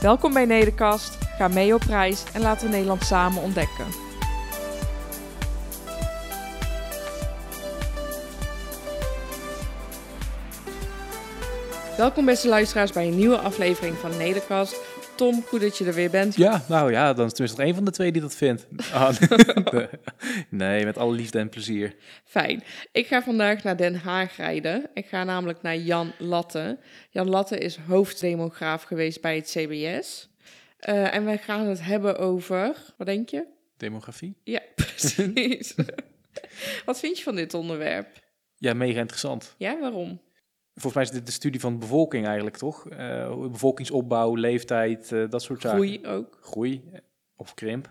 Welkom bij Nederkast, ga mee op reis en laten we Nederland samen ontdekken. Welkom beste luisteraars bij een nieuwe aflevering van Nederkast. Tom, goed dat je er weer bent. Ja, nou ja, dan is tenminste een van de twee die dat vindt. Ah, nee, met alle liefde en plezier. Fijn. Ik ga vandaag naar Den Haag rijden. Ik ga namelijk naar Jan Latte. Jan Latte is hoofddemograaf geweest bij het CBS. Uh, en wij gaan het hebben over, wat denk je? Demografie? Ja, precies. wat vind je van dit onderwerp? Ja, mega interessant. Ja, waarom? Volgens mij is dit de studie van de bevolking eigenlijk, toch? Uh, bevolkingsopbouw, leeftijd, uh, dat soort zaken. Groei ook. Groei of krimp.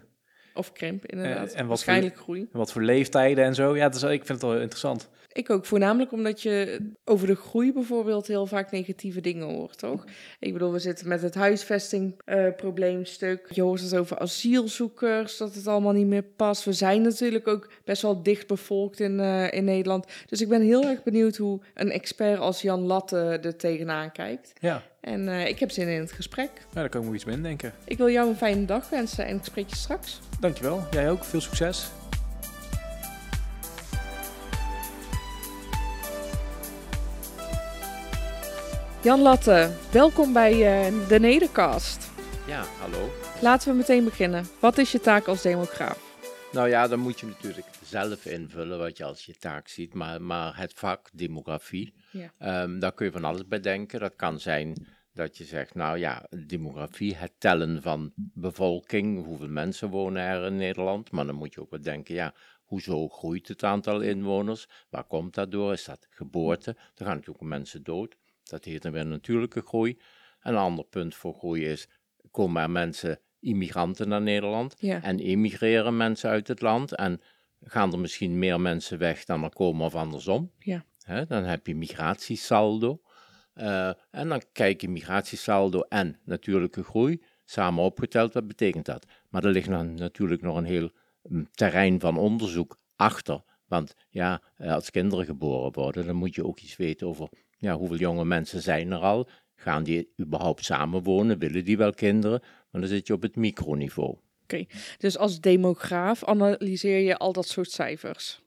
Of krimp, inderdaad. En wat Waarschijnlijk voor, groei. En wat voor leeftijden en zo. Ja, dus, ik vind het wel interessant. Ik ook, voornamelijk omdat je over de groei bijvoorbeeld heel vaak negatieve dingen hoort, toch? Ik bedoel, we zitten met het huisvestingprobleemstuk. je hoort het over asielzoekers, dat het allemaal niet meer past. We zijn natuurlijk ook best wel dicht bevolkt in, uh, in Nederland. Dus ik ben heel erg benieuwd hoe een expert als Jan Latte er tegenaan kijkt. Ja. En uh, ik heb zin in het gesprek. Ja, daar kan ik me iets mee denken. Ik wil jou een fijne dag wensen en ik spreek je straks. Dankjewel. Jij ook. Veel succes. Jan Latte, welkom bij uh, de Nedercast. Ja, hallo. Laten we meteen beginnen. Wat is je taak als demograaf? Nou ja, dan moet je natuurlijk zelf invullen wat je als je taak ziet. Maar, maar het vak demografie, ja. um, daar kun je van alles bij denken. Dat kan zijn dat je zegt, nou ja, demografie, het tellen van bevolking, hoeveel mensen wonen er in Nederland. Maar dan moet je ook wat denken, ja, hoezo groeit het aantal inwoners? Waar komt dat door? Is dat geboorte? Er gaan natuurlijk mensen dood. Dat heet dan weer natuurlijke groei. Een ander punt voor groei is, komen er mensen, immigranten naar Nederland ja. en emigreren mensen uit het land en gaan er misschien meer mensen weg dan er komen of andersom. Ja. He, dan heb je migratiesaldo. Uh, en dan kijk je migratiesaldo en natuurlijke groei samen opgeteld, wat betekent dat? Maar er ligt dan natuurlijk nog een heel um, terrein van onderzoek achter. Want ja, als kinderen geboren worden, dan moet je ook iets weten over ja, hoeveel jonge mensen zijn er al? Gaan die überhaupt samenwonen? Willen die wel kinderen? Maar dan zit je op het microniveau. Oké, okay. dus als demograaf analyseer je al dat soort cijfers?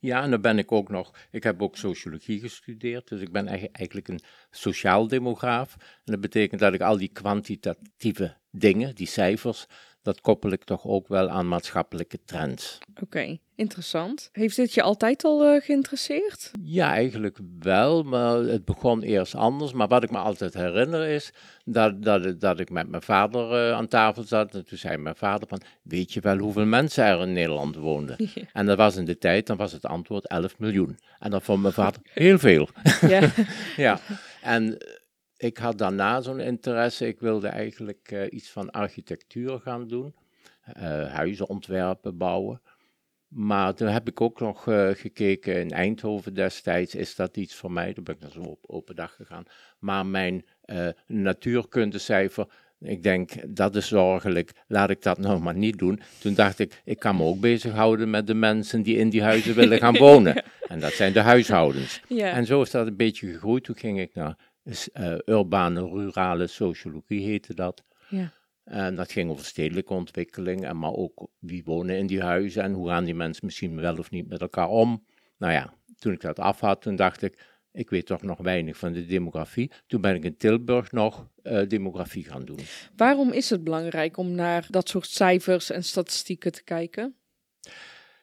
Ja, en dan ben ik ook nog, ik heb ook sociologie gestudeerd, dus ik ben eigenlijk een sociaal demograaf. En dat betekent dat ik al die kwantitatieve dingen, die cijfers, dat koppel ik toch ook wel aan maatschappelijke trends. Oké, okay, interessant. Heeft dit je altijd al uh, geïnteresseerd? Ja, eigenlijk wel, maar het begon eerst anders. Maar wat ik me altijd herinner is dat, dat, dat ik met mijn vader uh, aan tafel zat. En toen zei mijn vader van, weet je wel hoeveel mensen er in Nederland woonden? Ja. En dat was in de tijd, dan was het antwoord 11 miljoen. En dat vond mijn vader heel veel. Ja. ja, en ik had daarna zo'n interesse. Ik wilde eigenlijk uh, iets van architectuur gaan doen. Uh, huizen ontwerpen, bouwen. Maar toen heb ik ook nog uh, gekeken in Eindhoven destijds. Is dat iets voor mij? Toen ben ik naar zo'n op, open dag gegaan. Maar mijn natuurkundecijfer. Ik denk, dat is zorgelijk, laat ik dat nou maar niet doen. Toen dacht ik, ik kan me ook bezighouden met de mensen die in die huizen willen gaan wonen. En dat zijn de huishoudens. Ja. En zo is dat een beetje gegroeid. Toen ging ik naar uh, urbane, rurale sociologie heette dat. Ja. En dat ging over stedelijke ontwikkeling, en maar ook wie wonen in die huizen en hoe gaan die mensen misschien wel of niet met elkaar om. Nou ja, toen ik dat af had, toen dacht ik, ik weet toch nog weinig van de demografie. Toen ben ik in Tilburg nog uh, demografie gaan doen. Waarom is het belangrijk om naar dat soort cijfers en statistieken te kijken?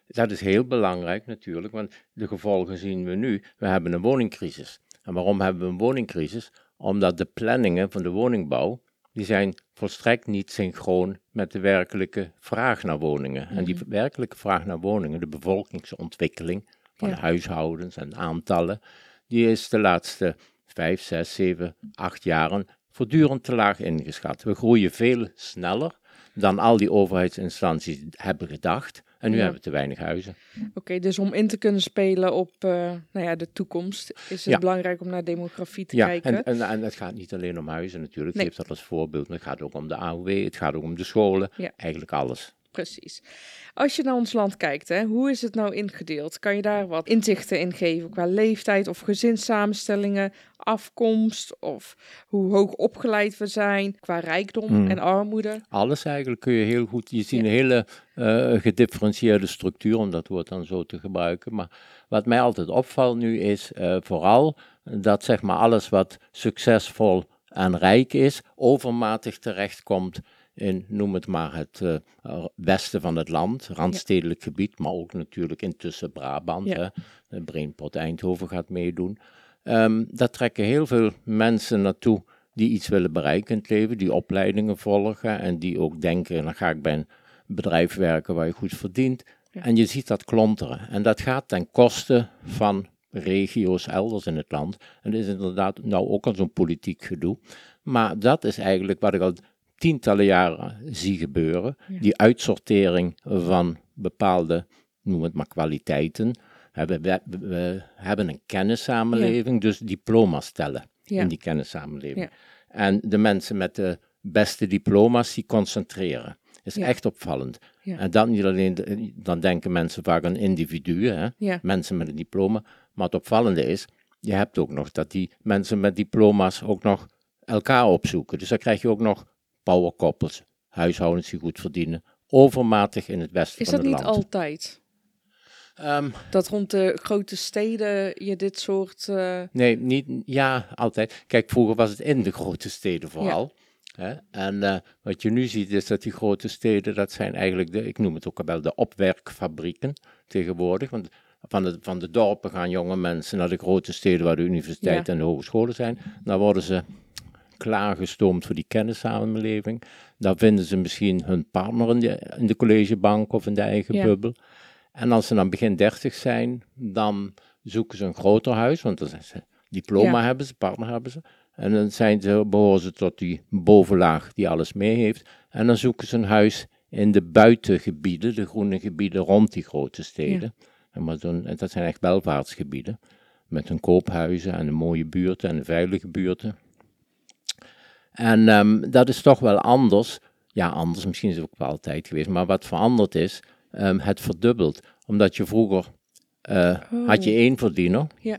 Dat is heel belangrijk natuurlijk, want de gevolgen zien we nu. We hebben een woningcrisis. En waarom hebben we een woningcrisis? Omdat de planningen van de woningbouw, die zijn volstrekt niet synchroon met de werkelijke vraag naar woningen. Mm -hmm. En die werkelijke vraag naar woningen, de bevolkingsontwikkeling van Ja. huishoudens en aantallen, die is de laatste vijf, zes, zeven, acht jaren voortdurend te laag ingeschat. We groeien veel sneller dan al die overheidsinstanties hebben gedacht. En nu Ja. hebben we te weinig huizen. Oké, dus om in te kunnen spelen op eh, nou ja, de toekomst is het Ja. belangrijk om naar demografie te Ja, kijken. en, en, en het gaat niet alleen om huizen natuurlijk. Nee. Ik geef dat als voorbeeld. Maar het gaat ook om de AOW, het gaat ook om de scholen. Eigenlijk alles. Precies. Als je naar ons land kijkt, hè, hoe is het nou ingedeeld? Kan je daar wat inzichten in geven qua leeftijd of gezinssamenstellingen, afkomst of hoe hoog opgeleid we zijn qua rijkdom Hmm. en armoede? Alles eigenlijk kun je heel goed. Je ziet Ja. een hele eh, gedifferentieerde structuur, om dat woord dan zo te gebruiken. Maar wat mij altijd opvalt nu is eh, vooral dat zeg maar alles wat succesvol en rijk is, overmatig terechtkomt in, noem het maar, het eh, westen van het land, randstedelijk gebied, maar ook natuurlijk intussen Brabant. Ja. Hè. De Brainport Eindhoven gaat meedoen. Ehm daar trekken heel veel mensen naartoe die iets willen bereiken in het leven, die opleidingen volgen en die ook denken, dan ga ik bij een bedrijf werken waar je goed verdient. Ja. En je ziet dat klonteren. En dat gaat ten koste van regio's elders in het land. En dat is inderdaad nou ook al zo'n politiek gedoe. Maar dat is eigenlijk wat ik al tientallen jaren zie gebeuren. Ja. Die uitsortering van bepaalde, noem het maar kwaliteiten. We, we, we hebben een kennissamenleving, dus diploma's tellen Ja. in die kennissamenleving. Ja. En de mensen met de beste diploma's, die concentreren. is Ja. echt opvallend. Ja. En dat niet alleen, de- dan denken mensen vaak aan individuen, hè? Ja. mensen met een diploma. Maar het opvallende is, je hebt ook nog dat die mensen met diploma's ook nog elkaar opzoeken. Dus dan krijg je ook nog powerkoppels, huishoudens die goed verdienen, overmatig in het westen Is van dat het niet land. altijd? Ehm, Dat rond de grote steden je dit soort... eh, Nee, niet, ja, altijd. Kijk, vroeger was het in de grote steden vooral. Hè? En eh, wat je nu ziet is dat die grote steden, dat zijn eigenlijk de, ik noem het ook wel de opwerkfabrieken tegenwoordig. Want van de, van de dorpen gaan jonge mensen naar de grote steden waar de universiteit Ja. en de hogescholen zijn. Dan worden ze klaargestoomd voor die kennissamenleving. Dan vinden ze misschien hun partner in de, in de collegebank of in de eigen Ja. bubbel. En als ze dan begin dertig zijn, dan zoeken ze een groter huis, want dan zijn ze diploma Ja. hebben ze, partner hebben ze. En dan zijn ze, behoren ze tot die bovenlaag die alles mee heeft. En dan zoeken ze een huis in de buitengebieden, de groene gebieden rond die grote steden. En maar zo'n- en dat zijn echt welvaartsgebieden. Met hun koophuizen en een mooie buurten en een veilige buurten. En ehm, dat is toch wel anders. Ja, anders misschien is het ook wel altijd geweest. Maar wat veranderd is, ehm, het verdubbelt. Omdat je vroeger eh, had je Oh. één verdiener. Ja.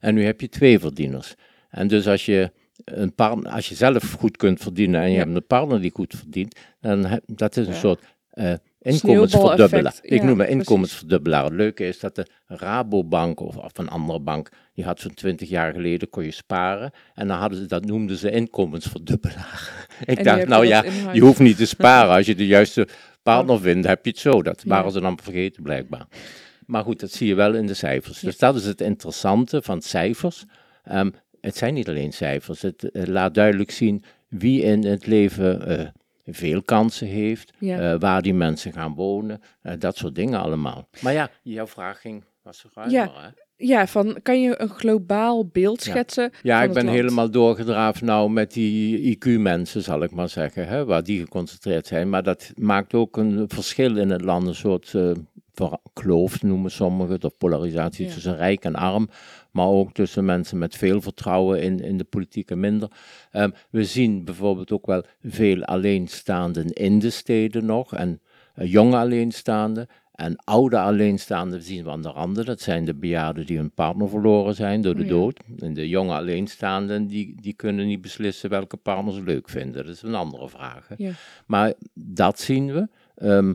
En nu heb je twee verdieners. En dus als je, een partner, als je zelf goed kunt verdienen en je Ja. hebt een partner die goed verdient, dan heb, dat is een soort eh inkomensverdubbelaar. Ik Ja, noem het precies. inkomensverdubbelaar. Het leuke is dat de Rabobank of, of een andere bank, die had zo'n twintig jaar geleden, kon je sparen. En dan hadden ze, dat noemden ze inkomensverdubbelaar. Ik En dacht, nou ja, je hoeft niet te sparen. Als je de juiste partner vindt, heb je het zo. Dat Ja. waren ze dan vergeten blijkbaar. Maar goed, dat zie je wel in de cijfers. Dus dat is het interessante van cijfers. Ehm, het zijn niet alleen cijfers. Het eh, laat duidelijk zien wie in het leven eh, veel kansen heeft, Ja. eh, waar die mensen gaan wonen, eh, dat soort dingen allemaal. Maar ja, jouw vraag ging, was er ruimer, Ja, hè? Ja, van kan je een globaal beeld Ja. schetsen? Ja, van ik het ben land? helemaal doorgedraafd nou met die IQ-mensen, zal ik maar zeggen, hè, waar die geconcentreerd zijn. Maar dat maakt ook een verschil in het land, een soort eh, kloof noemen sommigen, of polarisatie Ja. tussen rijk en arm, maar ook tussen mensen met veel vertrouwen in, in de politiek en minder. Ehm, we zien bijvoorbeeld ook wel veel alleenstaanden in de steden nog, en eh, jonge alleenstaanden. En oude alleenstaanden zien we aan de randen. Dat zijn de bejaarden die hun partner verloren zijn door de Ja. dood. En de jonge alleenstaanden, die, die kunnen niet beslissen welke partner ze leuk vinden. Dat is een andere vraag. Ja. Maar dat zien we. Ehm,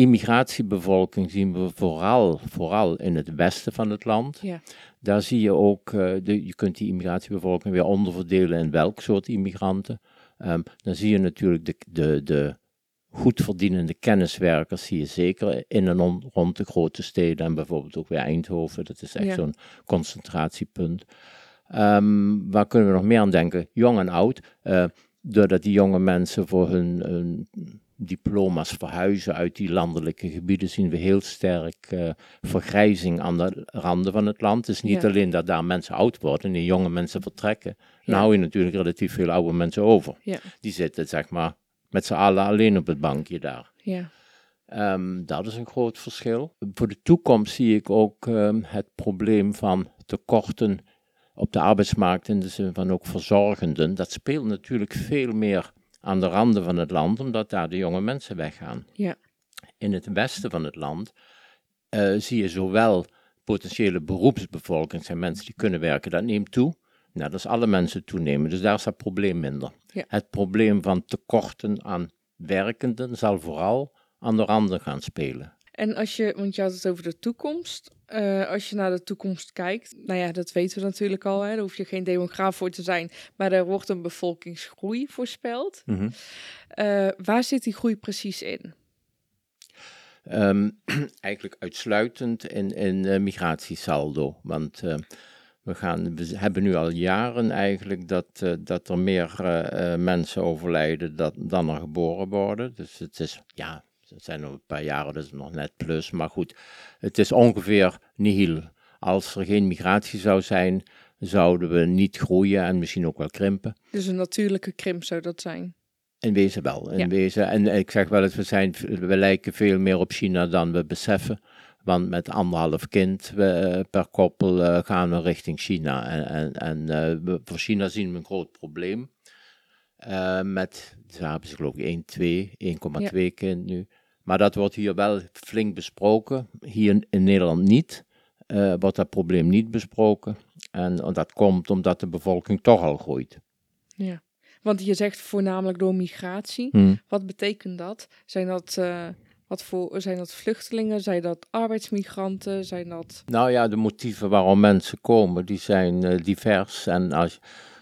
immigratiebevolking zien we vooral, vooral in het westen van het land. Ja. Daar zie je ook, eh, de, je kunt die immigratiebevolking weer onderverdelen in welk soort immigranten. Ehm, dan zie je natuurlijk de, de, de goed verdienende kenniswerkers, zie je zeker in en rond de grote steden en bijvoorbeeld ook weer Eindhoven. Dat is echt Ja. zo'n concentratiepunt. Ehm, waar kunnen we nog meer aan denken? Jong en oud. eh, doordat die jonge mensen voor hun, hun diploma's verhuizen uit die landelijke gebieden, zien we heel sterk eh, vergrijzing aan de randen van het land. Het is niet Ja. alleen dat daar mensen oud worden en die jonge mensen vertrekken. Dan Ja. hou je natuurlijk relatief veel oude mensen over. Ja. Die zitten, zeg maar, met z'n allen alleen op het bankje daar. Ja. Ehm, dat is een groot verschil. Voor de toekomst zie ik ook ehm, het probleem van tekorten op de arbeidsmarkt in de zin van ook verzorgenden. Dat speelt natuurlijk veel meer aan de randen van het land, omdat daar de jonge mensen weggaan. Ja. In het westen van het land eh, zie je zowel potentiële beroepsbevolking, zijn mensen die kunnen werken, dat neemt toe. Net als alle mensen toenemen, dus daar is dat probleem minder. Ja. Het probleem van tekorten aan werkenden zal vooral aan de randen gaan spelen. En als je, want je had het over de toekomst. Eh, als je naar de toekomst kijkt, nou ja, dat weten we natuurlijk al. Hè, daar hoef je geen demograaf voor te zijn. Maar er wordt een bevolkingsgroei voorspeld. Mhm. Eh, waar zit die groei precies in? Ehm, eigenlijk uitsluitend in, in eh, migratiesaldo. Want we, gaan, we hebben nu al jaren eigenlijk dat, dat er meer mensen overlijden dat, dan er geboren worden. Dus het is, ja, het zijn nog een paar jaren, dus nog net plus. Maar goed, het is ongeveer nihil. Als er geen migratie zou zijn, zouden we niet groeien en misschien ook wel krimpen. Dus een natuurlijke krimp zou dat zijn. In wezen wel. In Ja. wezen. En ik zeg wel eens, we, zijn, we lijken veel meer op China dan we beseffen. Want met anderhalf kind we, per koppel eh, gaan we richting China. En, en, en eh, we- voor China zien we een groot probleem. Eh, met, ze hebben ze geloof ik 1, 2, 1,2 kind nu. Maar dat wordt hier wel flink besproken. Hier in- Nederland niet. eh, wordt dat probleem niet besproken. En dat komt omdat de bevolking toch al groeit. Ja. Want je zegt voornamelijk door migratie. Hm. Wat betekent dat? Zijn dat, eh, wat voor, zijn dat vluchtelingen? Zijn dat arbeidsmigranten? Zijn dat... Nou ja, de motieven waarom mensen komen, die zijn eh, divers. En als,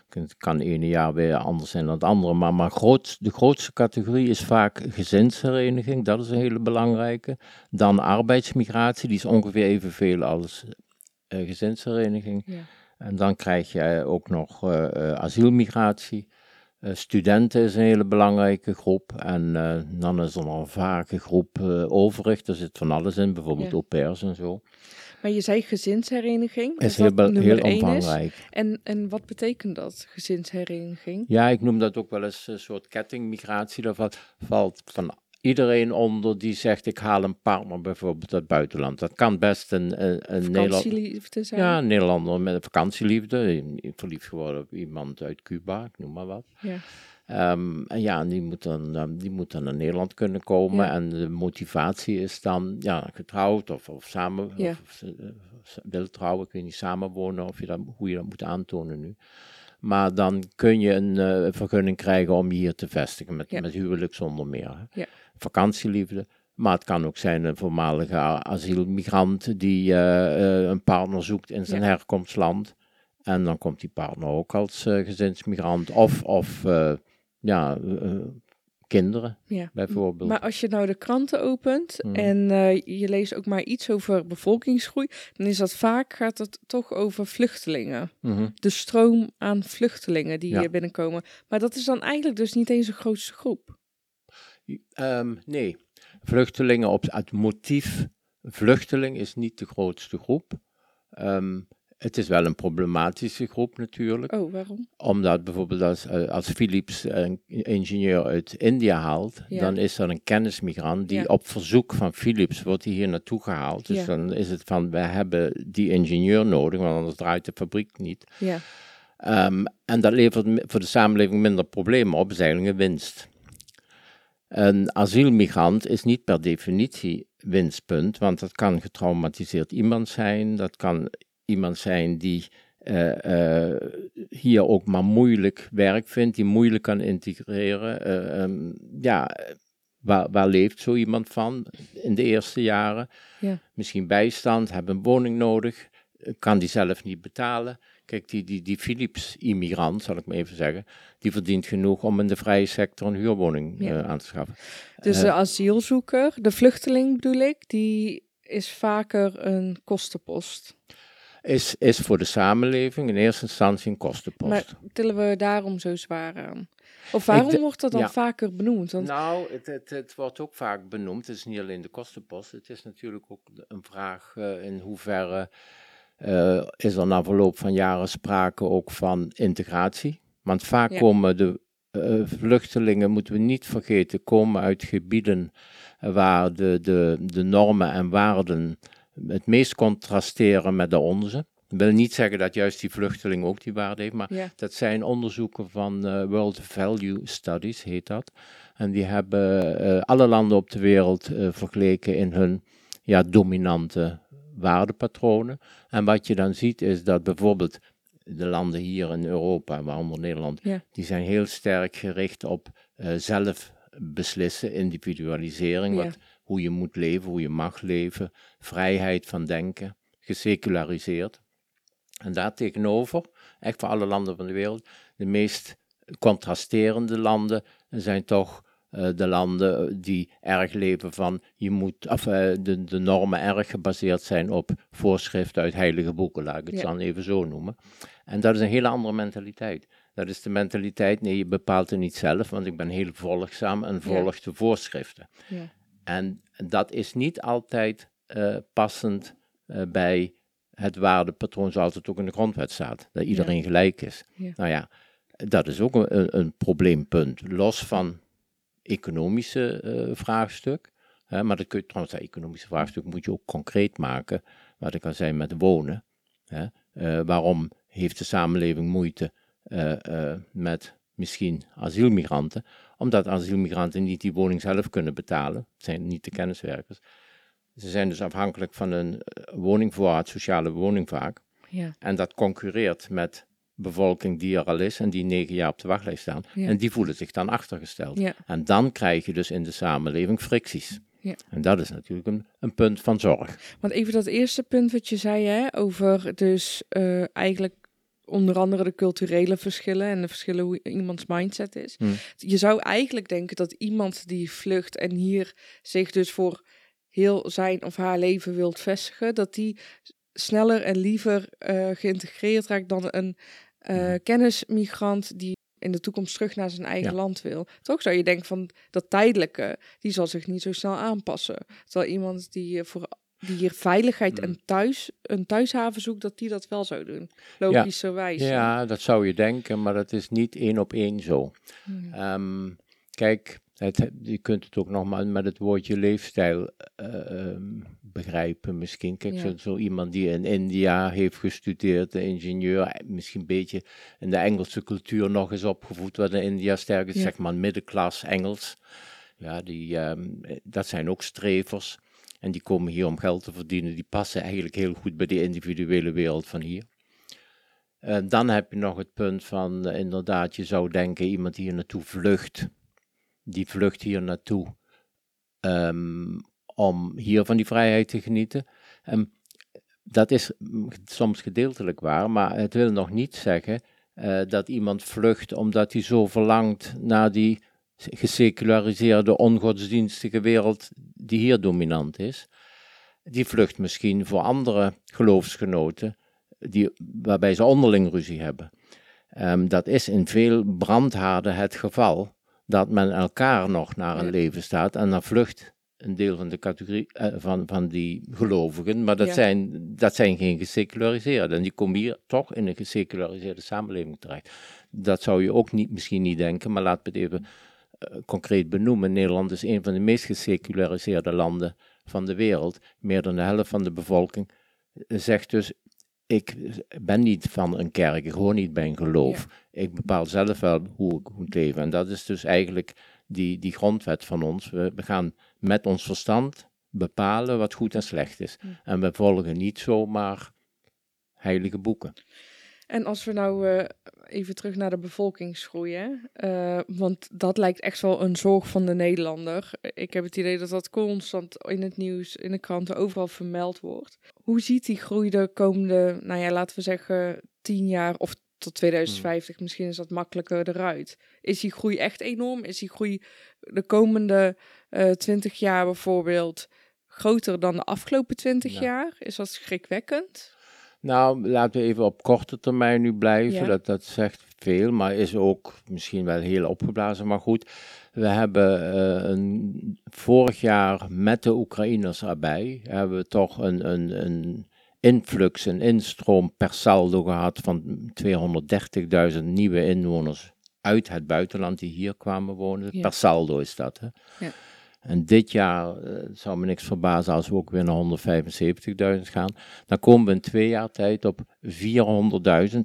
het kan ene jaar weer anders zijn dan het andere. Maar, maar groot, de grootste categorie is vaak gezinshereniging. Dat is een hele belangrijke. Dan arbeidsmigratie, die is ongeveer evenveel als eh, gezinshereniging. Ja. En dan krijg je ook nog eh, eh, asielmigratie. Eh, studenten is een hele belangrijke groep. En eh, dan is er nog een vage groep eh overig. Daar zit van alles in, bijvoorbeeld Ja. au pairs en zo. Maar je zei gezinshereniging. dat is heel, dat be- nummer heel één is. omvangrijk. En, en wat betekent dat, gezinshereniging? Ja, ik noem dat ook wel eens een soort kettingmigratie. Daar valt, valt van iedereen onder die zegt: ik haal een partner bijvoorbeeld uit het buitenland. Dat kan best een, een, een Nederland. Vakantieliefde zijn? Ja, een Nederlander met een vakantieliefde. Verliefd geworden op iemand uit Cuba, ik noem maar wat. Ja. Ehm, en ja, die moet, dan, ehm, die moet dan naar Nederland kunnen komen. Ja. En de motivatie is dan ja, getrouwd of, of samen Ja. of, eh, of wil trouwen. Ik weet niet, samenwonen of je dat, hoe je dat moet aantonen nu. Maar dan kun je een eh, vergunning krijgen om je hier te vestigen met, Ja. met huwelijk zonder meer. hè. Vakantieliefde. Maar het kan ook zijn een voormalige asielmigrant die eh, eh, een partner zoekt in zijn herkomstland. En dan komt die partner ook als eh, gezinsmigrant. Of, of eh, ja, eh, eh, kinderen Ja. bijvoorbeeld. Maar als je nou de kranten opent Hmm. en eh, je leest ook maar iets over bevolkingsgroei, dan is dat vaak, gaat het toch over vluchtelingen. Mhm. De stroom aan vluchtelingen die Ja. hier binnenkomen. Maar dat is dan eigenlijk dus niet eens een grootste groep. Ehm, nee, vluchtelingen op het motief vluchteling is niet de grootste groep. Ehm, het is wel een problematische groep natuurlijk. Oh, waarom? Omdat bijvoorbeeld als, eh, als Philips een ingenieur uit India haalt, Ja. dan is er een kennismigrant die Ja. op verzoek van Philips wordt hier naartoe gehaald. Dus Ja. dan is het van, wij hebben die ingenieur nodig, want anders draait de fabriek niet. Ja, Ehm, en dat levert voor de samenleving minder problemen op, is eigenlijk een winst. Een asielmigrant is niet per definitie winstpunt, want dat kan getraumatiseerd iemand zijn, dat kan iemand zijn die eh, eh, hier ook maar moeilijk werk vindt, die moeilijk kan integreren. Eh, ehm, ja, waar, waar leeft zo iemand van in de eerste jaren? Ja. Misschien bijstand, hebben een woning nodig, kan die zelf niet betalen. Kijk, die, die, die Philips-immigrant, zal ik maar even zeggen, die verdient genoeg om in de vrije sector een huurwoning Ja. aan te schaffen. dus de asielzoeker, de vluchteling bedoel ik, die is vaker een kostenpost. Is, is voor de samenleving in eerste instantie een kostenpost. Maar tillen we daarom zo zwaar aan? Of waarom wordt dat dan ja. vaker benoemd? Want, Nou, het, het, het wordt ook vaak benoemd. Het is niet alleen de kostenpost. Het is natuurlijk ook een vraag eh, in hoeverre eh, is er na verloop van jaren sprake ook van integratie. Want vaak Ja. komen de eh, vluchtelingen, moeten we niet vergeten, komen uit gebieden waar de, de, de normen en waarden het meest contrasteren met de onze. Ik wil niet zeggen dat juist die vluchteling ook die waarde heeft, maar ja, dat zijn onderzoeken van eh, World Value Studies, heet dat. En die hebben eh, alle landen op de wereld eh, vergeleken in hun ja, dominante waardepatronen. En wat je dan ziet is dat bijvoorbeeld de landen hier in Europa, waaronder Nederland, Ja. die zijn heel sterk gericht op zelf beslissen, individualisering, Ja. wat, hoe je moet leven, hoe je mag leven, vrijheid van denken, geseculariseerd. En daartegenover, echt voor alle landen van de wereld, de meest contrasterende landen zijn toch eh, de landen die erg leven van, je moet, of eh, de, de normen erg gebaseerd zijn op voorschriften uit heilige boeken, laat ik het Ja. dan even zo noemen. En dat is een hele andere mentaliteit. Dat is de mentaliteit, nee, je bepaalt het niet zelf, want ik ben heel volgzaam en volg de voorschriften. ja, En dat is niet altijd eh, passend eh, bij het waardepatroon zoals het ook in de grondwet staat. Dat iedereen gelijk is. Ja. Nou ja, dat is ook een, een, probleempunt. Los van economische eh, vraagstuk. Hè, maar dat kun je, trouwens, dat economische vraagstuk moet je ook concreet maken. Wat ik al zei met wonen. Hè. Waarom heeft de samenleving moeite met misschien asielmigranten? Omdat asielmigranten niet die woning zelf kunnen betalen. Het zijn niet de kenniswerkers. Ze zijn dus afhankelijk van een eh, woningvoorraad, sociale woning vaak. ja, En dat concurreert met bevolking die er al is en die negen jaar op de wachtlijst staan. Ja. En die voelen zich dan achtergesteld. ja, En dan krijg je dus in de samenleving fricties. Ja. En dat is natuurlijk een, een punt van zorg. Want even dat eerste punt wat je zei, hè, over dus eh, eigenlijk onder andere de culturele verschillen en de verschillen hoe iemands mindset is. Hmm. Je zou eigenlijk denken dat iemand die vlucht en hier zich dus voor heel zijn of haar leven wilt vestigen, dat die sneller en liever eh, geïntegreerd raakt dan een eh, Mhm. kennismigrant die in de toekomst terug naar zijn eigen Ja. land wil. Toch zou je denken van dat tijdelijke, die zal zich niet zo snel aanpassen. Terwijl iemand die, voor, die hier veiligheid en thuis, een thuishaven zoekt, dat die dat wel zou doen. Logischerwijs. hè? Ja, dat zou je denken, maar dat is niet één op één zo. Hmm. Ehm, kijk, het, je kunt het ook nog maar met het woordje leefstijl eh, ehm, begrijpen misschien. Kijk, Ja. zo, zo iemand die in India heeft gestudeerd, de ingenieur, eh, misschien een beetje in de Engelse cultuur nog eens opgevoed, wat in India sterk is, Ja. zeg maar middenklas Engels. Ja, die, ehm, eh, dat zijn ook strevers. En die komen hier om geld te verdienen. Die passen eigenlijk heel goed bij de individuele wereld van hier. Dan heb je nog het punt van, eh, inderdaad, je zou denken, iemand hier naartoe vlucht, die vlucht hier naartoe ehm, om hier van die vrijheid te genieten. En dat is mm, soms gedeeltelijk waar, maar het wil nog niet zeggen eh, dat iemand vlucht omdat hij zo verlangt naar die geseculariseerde, ongodsdienstige wereld die hier dominant is. Die vlucht misschien voor andere geloofsgenoten die, waarbij ze onderling ruzie hebben. Ehm, dat is in veel brandhaarden het geval dat men elkaar nog naar een Ja. leven staat en dan vlucht een deel van de categorie eh, van, van die gelovigen, maar dat, Ja. zijn, dat zijn geen geseculariseerden. En die komen hier toch in een geseculariseerde samenleving terecht. Dat zou je ook niet, misschien niet denken, maar laat me het even eh, concreet benoemen. Nederland is een van de meest geseculariseerde landen van de wereld. Meer dan de helft van de bevolking eh, zegt dus, ik ben niet van een kerk, ik hoor niet bij een geloof. Ik bepaal zelf wel hoe ik moet leven. En dat is dus eigenlijk die, die grondwet van ons. We, we gaan met ons verstand bepalen wat goed en slecht is. Ja. En we volgen niet zomaar heilige boeken. En als we nou eh, even terug naar de bevolkingsgroei, hè? Eh, want dat lijkt echt wel een zorg van de Nederlander. Ik heb het idee dat dat constant in het nieuws, in de kranten, overal vermeld wordt. Hoe ziet die groei de komende, nou ja, laten we zeggen, tien jaar of tot 2050, misschien is dat makkelijker eruit. Is die groei echt enorm? Is die groei de komende eh, twintig jaar bijvoorbeeld groter dan de afgelopen twintig Ja. jaar? Is dat schrikwekkend? Nou, laten we even op korte termijn nu blijven. Ja. Dat, dat zegt veel, maar is ook misschien wel heel opgeblazen. Maar goed, we hebben eh, een, vorig jaar met de Oekraïners erbij, hebben we toch een, een, een influx, een instroom per saldo gehad van 230.000 nieuwe inwoners uit het buitenland die hier kwamen wonen. Ja. Per saldo is dat. Hè? Ja. En dit jaar eh, zou me niks verbazen als we ook weer naar 175.000 gaan. Dan komen we in twee jaar tijd op 400.000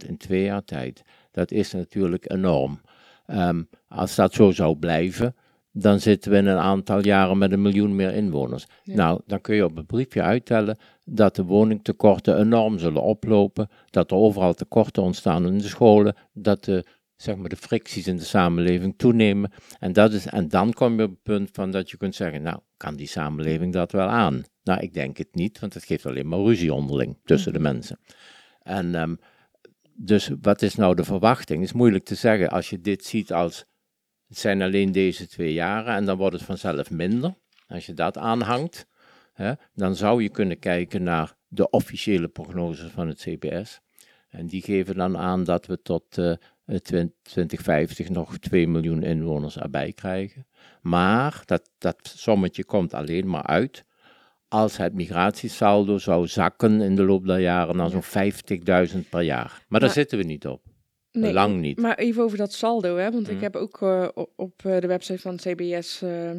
in twee jaar tijd. Dat is natuurlijk enorm. Ehm, als dat zo zou blijven, dan zitten we in een aantal jaren met een miljoen meer inwoners. Ja. Nou, dan kun je op het briefje uittellen dat de woningtekorten enorm zullen oplopen, dat er overal tekorten ontstaan in de scholen, dat de, zeg maar, de fricties in de samenleving toenemen. En, dat is, en dan kom je op het punt van dat je kunt zeggen, nou, kan die samenleving dat wel aan? Nou, ik denk het niet, want het geeft alleen maar ruzie onderling tussen de mensen. En ehm, dus wat is nou de verwachting? is moeilijk te zeggen als je dit ziet als het zijn alleen deze twee jaren en dan wordt het vanzelf minder. Als je dat aanhangt, hè, dan zou je kunnen kijken naar de officiële prognoses van het CBS. En die geven dan aan dat we tot eh, 2050 nog 2 miljoen inwoners erbij krijgen. Maar dat, dat sommetje komt alleen maar uit als het migratiesaldo zou zakken in de loop der jaren naar zo'n 50.000 per jaar. Maar daar zitten we niet op. Lang niet. Maar even over dat saldo, hè? want ik Mhm. heb ook eh, op, eh, de website van CBS eh,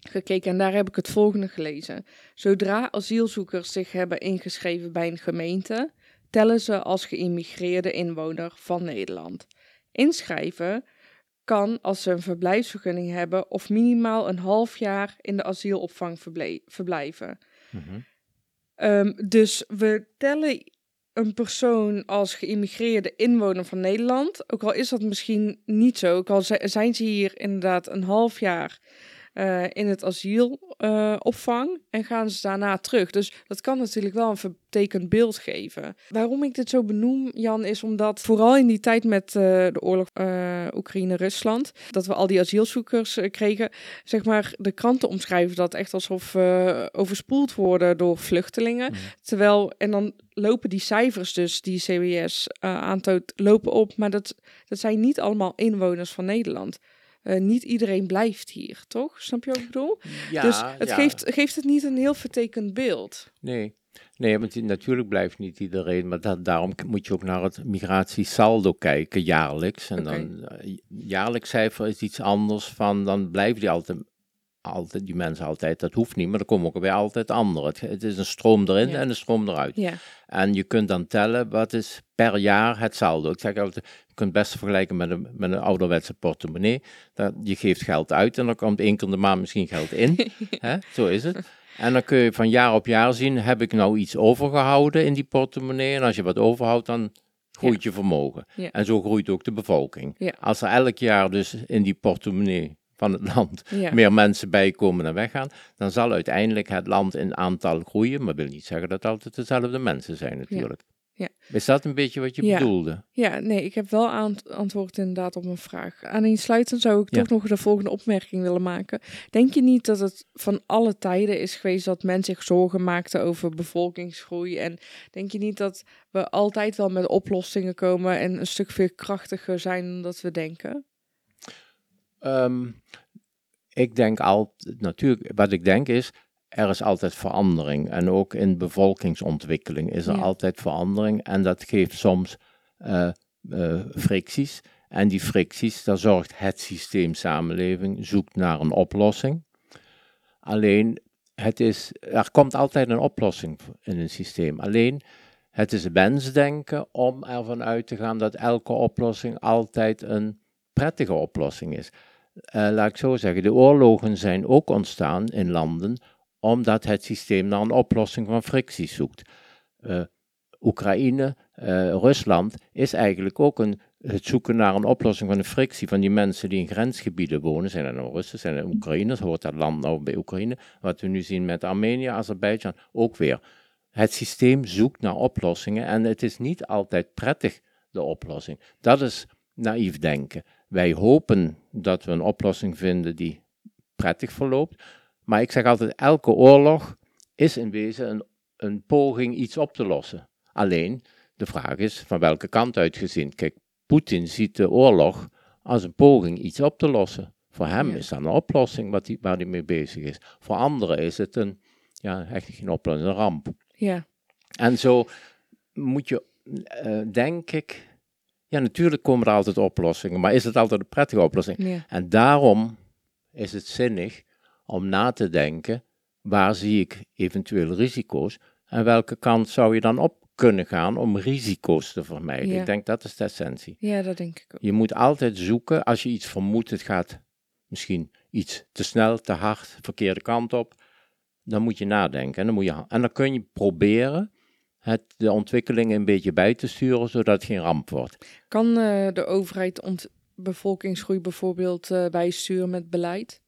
gekeken en daar heb ik het volgende gelezen. Zodra asielzoekers zich hebben ingeschreven bij een gemeente, tellen ze als geïmmigreerde inwoner van Nederland. Inschrijven kan als ze een verblijfsvergunning hebben of minimaal een half jaar in de asielopvang verblijven. Mhm. Ehm, dus we tellen een persoon als geïmmigreerde inwoner van Nederland. Ook al is dat misschien niet zo. Ook al zi- zijn ze hier inderdaad een half jaar eh, in het asielopvang en gaan ze daarna terug. Dus dat kan natuurlijk wel een vertekend beeld geven. Waarom ik dit zo benoem, Jan, is omdat vooral in die tijd met eh, de oorlog eh, Oekraïne-Rusland, dat we al die asielzoekers eh, kregen, zeg maar, de kranten omschrijven dat echt alsof we overspoeld worden door vluchtelingen. Mhm. Terwijl, en dan lopen die cijfers dus, die CBS eh aantoont, lopen op. Maar dat, dat zijn niet allemaal inwoners van Nederland. Eh, niet iedereen blijft hier, toch? Snap je wat ik bedoel? Ja, dus het ja. geeft, geeft het niet een heel vertekend beeld. Nee. Nee, want natuurlijk blijft niet iedereen, maar dat, daarom moet je ook naar het migratiesaldo kijken, jaarlijks. En dan, eh, jaarlijks cijfer is iets anders van, dan blijven die altijd, altijd, die mensen altijd, dat hoeft niet, maar er komen ook weer altijd anderen. Het, het is een stroom erin Ja. en een stroom eruit. Ja, En je kunt dan tellen, wat is per jaar het saldo? Ik zeg altijd, je kunt het best vergelijken met een, met een ouderwetse portemonnee. Dat, je geeft geld uit en dan komt één keer de maand misschien geld in. Zo is het. En dan kun je van jaar op jaar zien, heb ik nou iets overgehouden in die portemonnee? En als je wat overhoudt, dan groeit je vermogen. En zo groeit ook de bevolking. Ja. Als er elk jaar dus in die portemonnee van het land ja. meer mensen bijkomen en weggaan, dan zal uiteindelijk het land in aantal groeien. Maar wil niet zeggen dat het altijd dezelfde mensen zijn natuurlijk. Ja. Is dat een beetje wat je Ja. bedoelde? Ja, nee, ik heb wel antwoord inderdaad op een vraag. Aaneensluitend zou ik toch nog de volgende opmerking willen maken. Denk je niet dat het van alle tijden is geweest dat men zich zorgen maakte over bevolkingsgroei? En denk je niet dat we altijd wel met oplossingen komen en een stuk veel krachtiger zijn dan dat we denken? Ehm, ik denk altijd, natuurlijk, wat ik denk is, er is altijd verandering. En ook in bevolkingsontwikkeling is er Ja. altijd verandering. En dat geeft soms eh, fricties. En die fricties, daar zorgt het systeem samenleving, zoekt naar een oplossing. Alleen, het is, er komt altijd een oplossing in een systeem. Alleen, het is wensdenken om ervan uit te gaan dat elke oplossing altijd een prettige oplossing is. Eh, laat ik zo zeggen, de oorlogen zijn ook ontstaan in landen omdat het systeem naar een oplossing van fricties zoekt. Eh, Oekraïne, eh, Rusland is eigenlijk ook een, het zoeken naar een oplossing van de frictie van die mensen die in grensgebieden wonen. Zijn er nou Russen, zijn er Oekraïners, hoort dat land nou bij Oekraïne? Wat we nu zien met Armenië, Azerbeidzjan, ook weer. Het systeem zoekt naar oplossingen en het is niet altijd prettig, de oplossing. Dat is naïef denken. Wij hopen dat we een oplossing vinden die prettig verloopt. Maar ik zeg altijd, elke oorlog is in wezen een, een poging iets op te lossen. Alleen, de vraag is van welke kant uitgezien. Kijk, Poetin ziet de oorlog als een poging iets op te lossen. Voor hem Ja. is dat een oplossing wat waar hij mee bezig is. Voor anderen is het een, ja, echt geen oplossing, een ramp. Ja, En zo moet je, eh, denk ik, ja, natuurlijk komen er altijd oplossingen, maar is het altijd een prettige oplossing? ja, En daarom is het zinnig om na te denken, waar zie ik eventueel risico's en welke kant zou je dan op kunnen gaan om risico's te vermijden? Ja. Ik denk dat is de essentie. ja, dat denk ik ook. Je moet altijd zoeken, als je iets vermoedt, het gaat misschien iets te snel, te hard, verkeerde kant op, dan moet je nadenken. En dan, moet je, en dan kun je proberen het, de ontwikkelingen een beetje bij te sturen, zodat het geen ramp wordt. Kan eh, de overheid ont bevolkingsgroei bijvoorbeeld eh, bijsturen met beleid?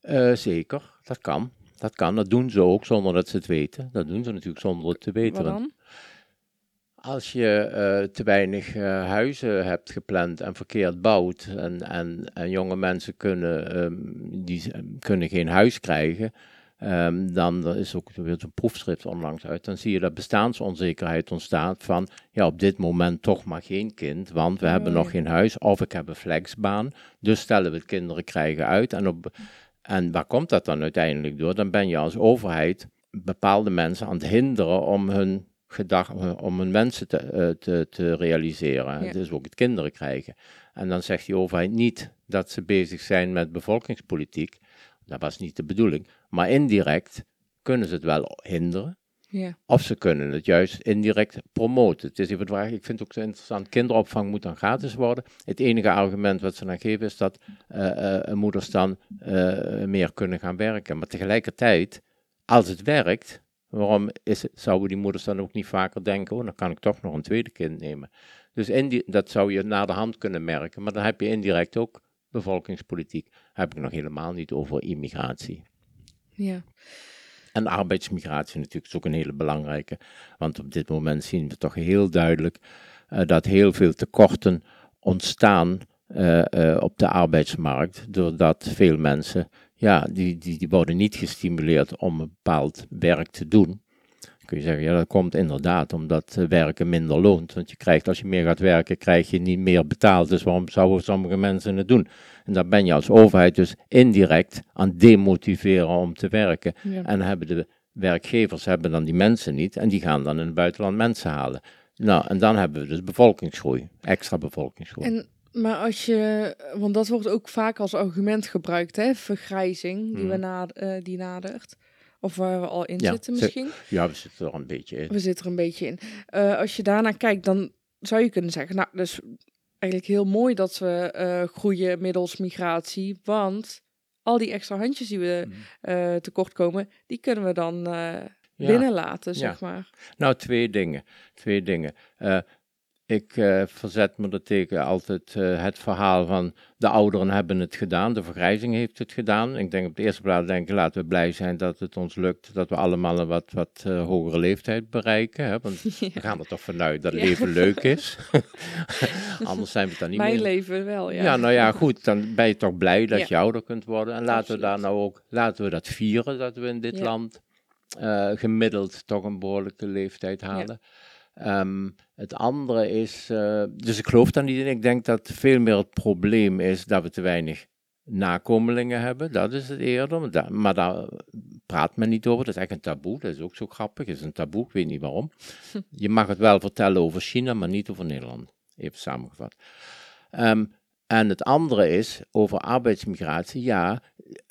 Eh, zeker, dat kan. Dat kan, dat doen ze ook zonder dat ze het weten. Dat doen ze natuurlijk zonder het te weten. Dan? Als je te weinig huizen hebt gepland en verkeerd bouwt en, en, en jonge mensen kunnen, ehm, die, kunnen geen huis krijgen, ehm, dan er is ook weer zo'n proefschrift onlangs uit, dan zie je dat bestaansonzekerheid ontstaat van, ja, op dit moment toch maar geen kind, want we hebben nog ja. geen huis of ik heb een flexbaan, dus stellen we het kinderen krijgen uit. En, op, en waar komt dat dan uiteindelijk door? Dan ben je als overheid bepaalde mensen aan het hinderen om hun gedag, om hun wensen te, eh, te, te realiseren. Ja. Dus ook het kinderen krijgen. En dan zegt die overheid niet dat ze bezig zijn met bevolkingspolitiek. Dat was niet de bedoeling. Maar indirect kunnen ze het wel hinderen. Ja, Of ze kunnen het juist indirect promoten. Het is even de vraag, ik vind het ook zo interessant, kinderopvang moet dan gratis worden. Het enige argument wat ze dan geven is dat eh, eh, moeders dan eh, meer kunnen gaan werken. Maar tegelijkertijd, als het werkt, waarom is het, zouden die moeders dan ook niet vaker denken, oh dan kan ik toch nog een tweede kind nemen. Dus dat zou je naar de hand kunnen merken, maar dan heb je indirect ook bevolkingspolitiek. Heb ik nog helemaal niet over immigratie. Ja, En arbeidsmigratie natuurlijk is ook een hele belangrijke. Want op dit moment zien we toch heel duidelijk eh, dat heel veel tekorten ontstaan eh, eh, op de arbeidsmarkt. Doordat veel mensen, ja, die, die, die worden niet gestimuleerd om een bepaald werk te doen. Kun je zeggen, ja, dat komt inderdaad omdat eh, werken minder loont. Want je krijgt, als je meer gaat werken, krijg je niet meer betaald. Dus waarom zouden sommige mensen het doen? En daar ben je als overheid dus indirect aan demotiveren om te werken. ja. En hebben de werkgevers hebben dan die mensen niet en die gaan dan in het buitenland mensen halen. Nou, en dan hebben we dus bevolkingsgroei, extra bevolkingsgroei. En, maar als je, want dat wordt ook vaak als argument gebruikt, hè? Vergrijzing die, we Mhm. na, eh, die nadert. Of waar we al in Ja, zitten misschien. Ja, we zitten er een beetje in. We zitten er een beetje in. Eh, als je daarnaar kijkt, dan zou je kunnen zeggen, nou, dus eigenlijk heel mooi dat we eh, groeien middels migratie, want al die extra handjes die we eh, tekort komen, die kunnen we dan Ja. binnenlaten, Ja. zeg maar. Nou, twee dingen. Twee dingen. Ik eh, verzet me er tegen altijd eh, het verhaal van de ouderen hebben het gedaan, de vergrijzing heeft het gedaan. Ik denk op de eerste plaats denk ik, laten we blij zijn dat het ons lukt, dat we allemaal een wat, wat eh, hogere leeftijd bereiken. Hè? Want we gaan er toch vanuit dat Ja. leven leuk is. Anders zijn we het dan niet Mijn meer. leven wel, ja. Ja. nou ja, goed, dan ben je toch blij dat Ja. je ouder kunt worden. En laten we daar nou ook, laten we dat vieren, dat we in dit land gemiddeld toch een behoorlijke leeftijd halen. Ehm, het andere is, eh, dus ik geloof daar niet in. Ik denk dat veel meer het probleem is dat we te weinig nakomelingen hebben. Dat is het eerder. Maar, da- maar daar praat men niet over. Dat is echt een taboe. Dat is ook zo grappig. Dat is een taboe. Ik weet niet waarom. Je mag het wel vertellen over China, maar niet over Nederland. Even samengevat. Ehm, en het andere is over arbeidsmigratie. Ja,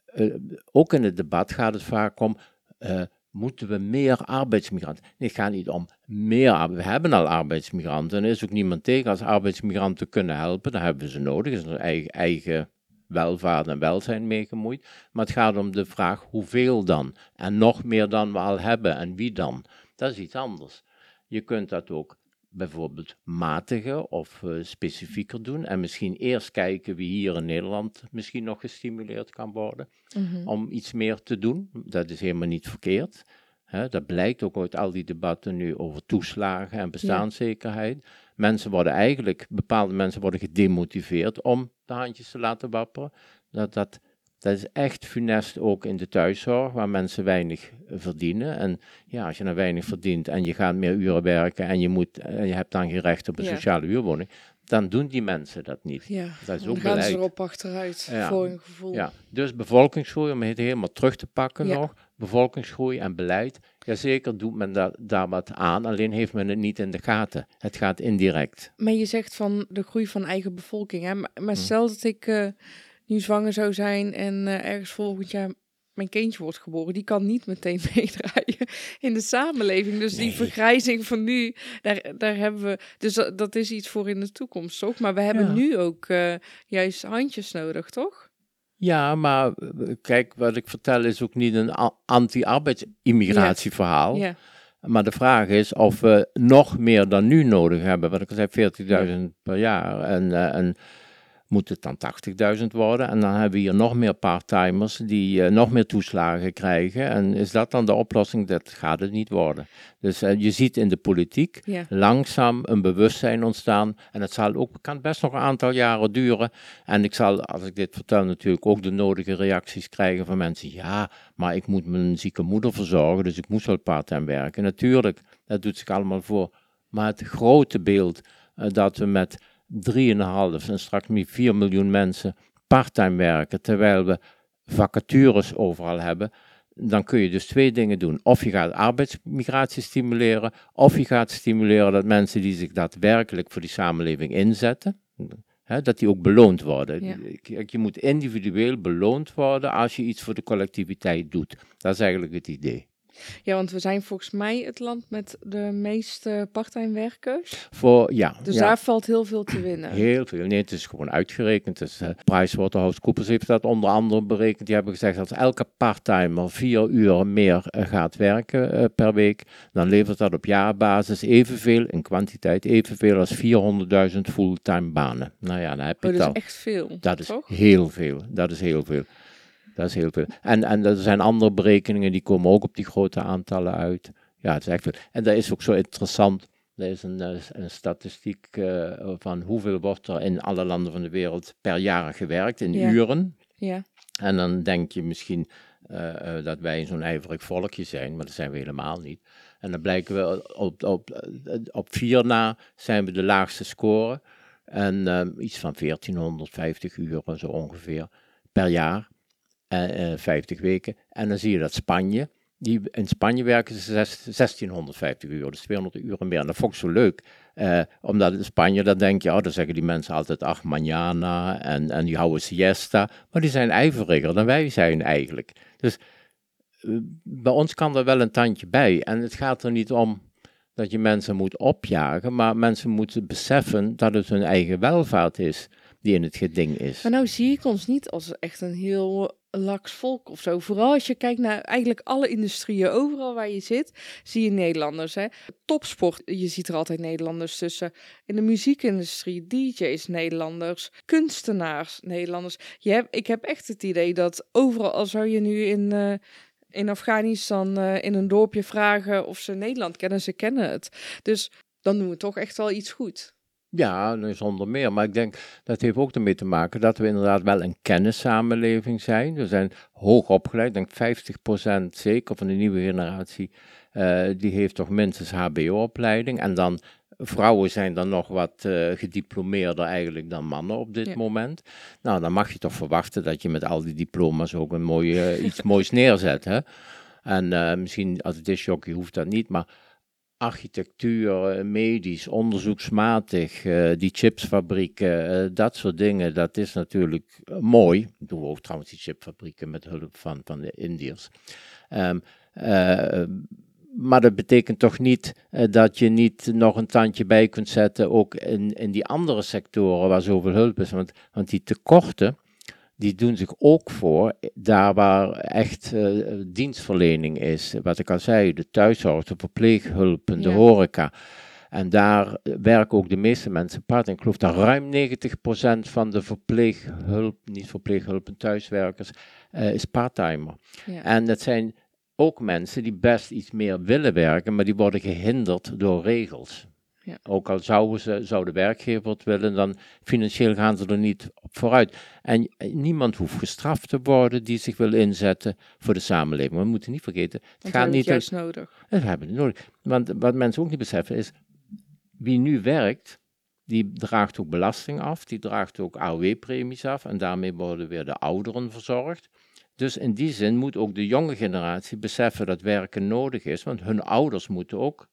eh, ook in het debat gaat het vaak om. eh, moeten we meer arbeidsmigranten? Het gaat niet om meer. We hebben al arbeidsmigranten. En er is ook niemand tegen als arbeidsmigranten kunnen helpen. Dan hebben we ze nodig. Er is een eigen, eigen welvaart en welzijn mee gemoeid. Maar het gaat om de vraag hoeveel dan? En nog meer dan we al hebben. En wie dan? Dat is iets anders. Je kunt dat ook bijvoorbeeld matigen of eh, specifieker doen. En misschien eerst kijken wie hier in Nederland misschien nog gestimuleerd kan worden Mhm. om iets meer te doen. Dat is helemaal niet verkeerd. Dat blijkt ook uit al die debatten nu over toeslagen en bestaanszekerheid. Mensen worden eigenlijk, bepaalde mensen worden gedemotiveerd om de handjes te laten wapperen. Dat, dat Dat is echt funest ook in de thuiszorg, waar mensen weinig verdienen. En ja, als je dan weinig verdient en je gaat meer uren werken en je, moet, en je hebt dan geen recht op een Ja. sociale huurwoning, dan doen die mensen dat niet. Ja, Dat is ook gaan ze erop achteruit, Ja. voor hun gevoel. Ja, dus bevolkingsgroei, om het helemaal terug te pakken Ja. nog. Bevolkingsgroei en beleid. Jazeker doet men da daar wat aan, alleen heeft men het niet in de gaten. Het gaat indirect. Maar je zegt van de groei van eigen bevolking. Hè? Maar, maar stel dat ik eh, nu zwanger zou zijn en eh, ergens volgend jaar mijn kindje wordt geboren, die kan niet meteen meedraaien in de samenleving. Dus die vergrijzing van nu, daar, daar hebben we. Dus dat, dat is iets voor in de toekomst, toch? Maar we hebben Ja. nu ook eh, juist handjes nodig, toch? Ja, maar eh, kijk, wat ik vertel is ook niet een anti-arbeidsimmigratieverhaal. Ja. Maar de vraag is of we nog meer dan nu nodig hebben. Wat ik al zei, 40.000 per jaar. En, eh, en moet het dan 80.000 worden? En dan hebben we hier nog meer parttimers die eh, nog meer toeslagen krijgen. En is dat dan de oplossing? Dat gaat het niet worden. Dus eh, je ziet in de politiek Ja. langzaam een bewustzijn ontstaan. En het zal ook, kan best nog een aantal jaren duren. En ik zal, als ik dit vertel, natuurlijk ook de nodige reacties krijgen van mensen. Ja, maar ik moet mijn zieke moeder verzorgen, dus ik moest wel parttime werken. Natuurlijk, dat doet zich allemaal voor. Maar het grote beeld eh, dat we met 3,5 en straks meer 4 miljoen mensen parttime werken, terwijl we vacatures overal hebben, dan kun je dus twee dingen doen. Of je gaat arbeidsmigratie stimuleren, of je gaat stimuleren dat mensen die zich daadwerkelijk voor die samenleving inzetten, hè, dat die ook beloond worden. Ja. Kijk, Je moet individueel beloond worden als je iets voor de collectiviteit doet. Dat is eigenlijk het idee. Ja, want we zijn volgens mij het land met de meeste parttime werkers. Voor, ja, Dus ja. daar valt heel veel te winnen. Heel veel. Nee, het is gewoon uitgerekend. Dus, eh PricewaterhouseCoopers heeft dat onder andere berekend. Die hebben gezegd dat als elke parttimer vier uur meer eh, gaat werken eh, per week, dan levert dat op jaarbasis evenveel, in kwantiteit evenveel als 400.000 fulltime banen. Nou ja, dan heb je Oh, dat al. is echt veel. Dat is toch? heel veel. Dat is heel veel. Dat is heel veel. En, en er zijn andere berekeningen die komen ook op die grote aantallen uit. Ja, het is echt veel. En dat is ook zo interessant. Er is een, eh, een statistiek eh, van hoeveel wordt er in alle landen van de wereld per jaar gewerkt in Ja. uren. Ja. En dan denk je misschien eh, dat wij zo'n ijverig volkje zijn, maar dat zijn we helemaal niet. En dan blijken we op, op, op vier na zijn we de laagste score. En iets van 1450 uur zo ongeveer per jaar. Eh, eh, 50 weken. En dan zie je dat Spanje, die, in Spanje werken ze zes- 1650 uur, dus 200 uur meer. En dat vond ik zo leuk. Eh, omdat in Spanje, dan denk je, oh, dan zeggen die mensen altijd, ach, mañana en, en die houden siesta. Maar die zijn ijveriger dan wij zijn eigenlijk. Dus eh, bij ons kan er wel een tandje bij. En het gaat er niet om dat je mensen moet opjagen, maar mensen moeten beseffen dat het hun eigen welvaart is die in het geding is. Maar nou zie ik ons niet als echt een heel laks volk of zo. Vooral als je kijkt naar eigenlijk alle industrieën, overal waar je zit, zie je Nederlanders. Hè? Topsport, je ziet er altijd Nederlanders tussen. In de muziekindustrie, DJ's Nederlanders, kunstenaars Nederlanders. Je ik heb echt het idee dat overal, al zou je nu in, eh, in Afghanistan eh, in een dorpje vragen of ze Nederland kennen, ze kennen het. Dus dan doen we toch echt wel iets goed. Ja, nou, zonder meer. Maar ik denk dat heeft ook ermee te maken dat we inderdaad wel een kennissamenleving zijn. We zijn hoog opgeleid. Ik denk 50% zeker van de nieuwe generatie. eh, die heeft toch minstens HBO-opleiding. En dan vrouwen zijn dan nog wat eh, gediplomeerder eigenlijk dan mannen op dit Ja. moment. Nou, dan mag je toch verwachten dat je met al die diploma's ook een mooi, eh, iets moois neerzet. Hè? En misschien als disjockey hoeft dat niet, maar architectuur, eh, medisch, onderzoeksmatig, eh, die chipsfabrieken, eh, dat soort dingen, dat is natuurlijk mooi. Doen we ook trouwens die chipfabrieken met hulp van, van de Indiërs. Ehm, eh, maar dat betekent toch niet dat je niet nog een tandje bij kunt zetten, ook in, in die andere sectoren waar zoveel hulp is. Want, want die tekorten, die doen zich ook voor daar waar echt eh, dienstverlening is. Wat ik al zei, de thuiszorg, de verpleeghulpen, de Ja. horeca. En daar werken ook de meeste mensen part. En ik geloof dat ruim 90% van de verpleeghulp, niet verpleeghulpen, thuiswerkers, eh, is parttimer. Ja. En dat zijn ook mensen die best iets meer willen werken, maar die worden gehinderd door regels. Ja. Ook al zouden, ze, zou de werkgever het willen, dan financieel gaan ze er niet op vooruit. En niemand hoeft gestraft te worden die zich wil inzetten voor de samenleving. We moeten niet vergeten, het Want gaat we niet... hebben het juist nodig. Dat hebben we nodig. Want wat mensen ook niet beseffen is, wie nu werkt, die draagt ook belasting af, die draagt ook AOW-premies af en daarmee worden weer de ouderen verzorgd. Dus in die zin moet ook de jonge generatie beseffen dat werken nodig is, want hun ouders moeten ook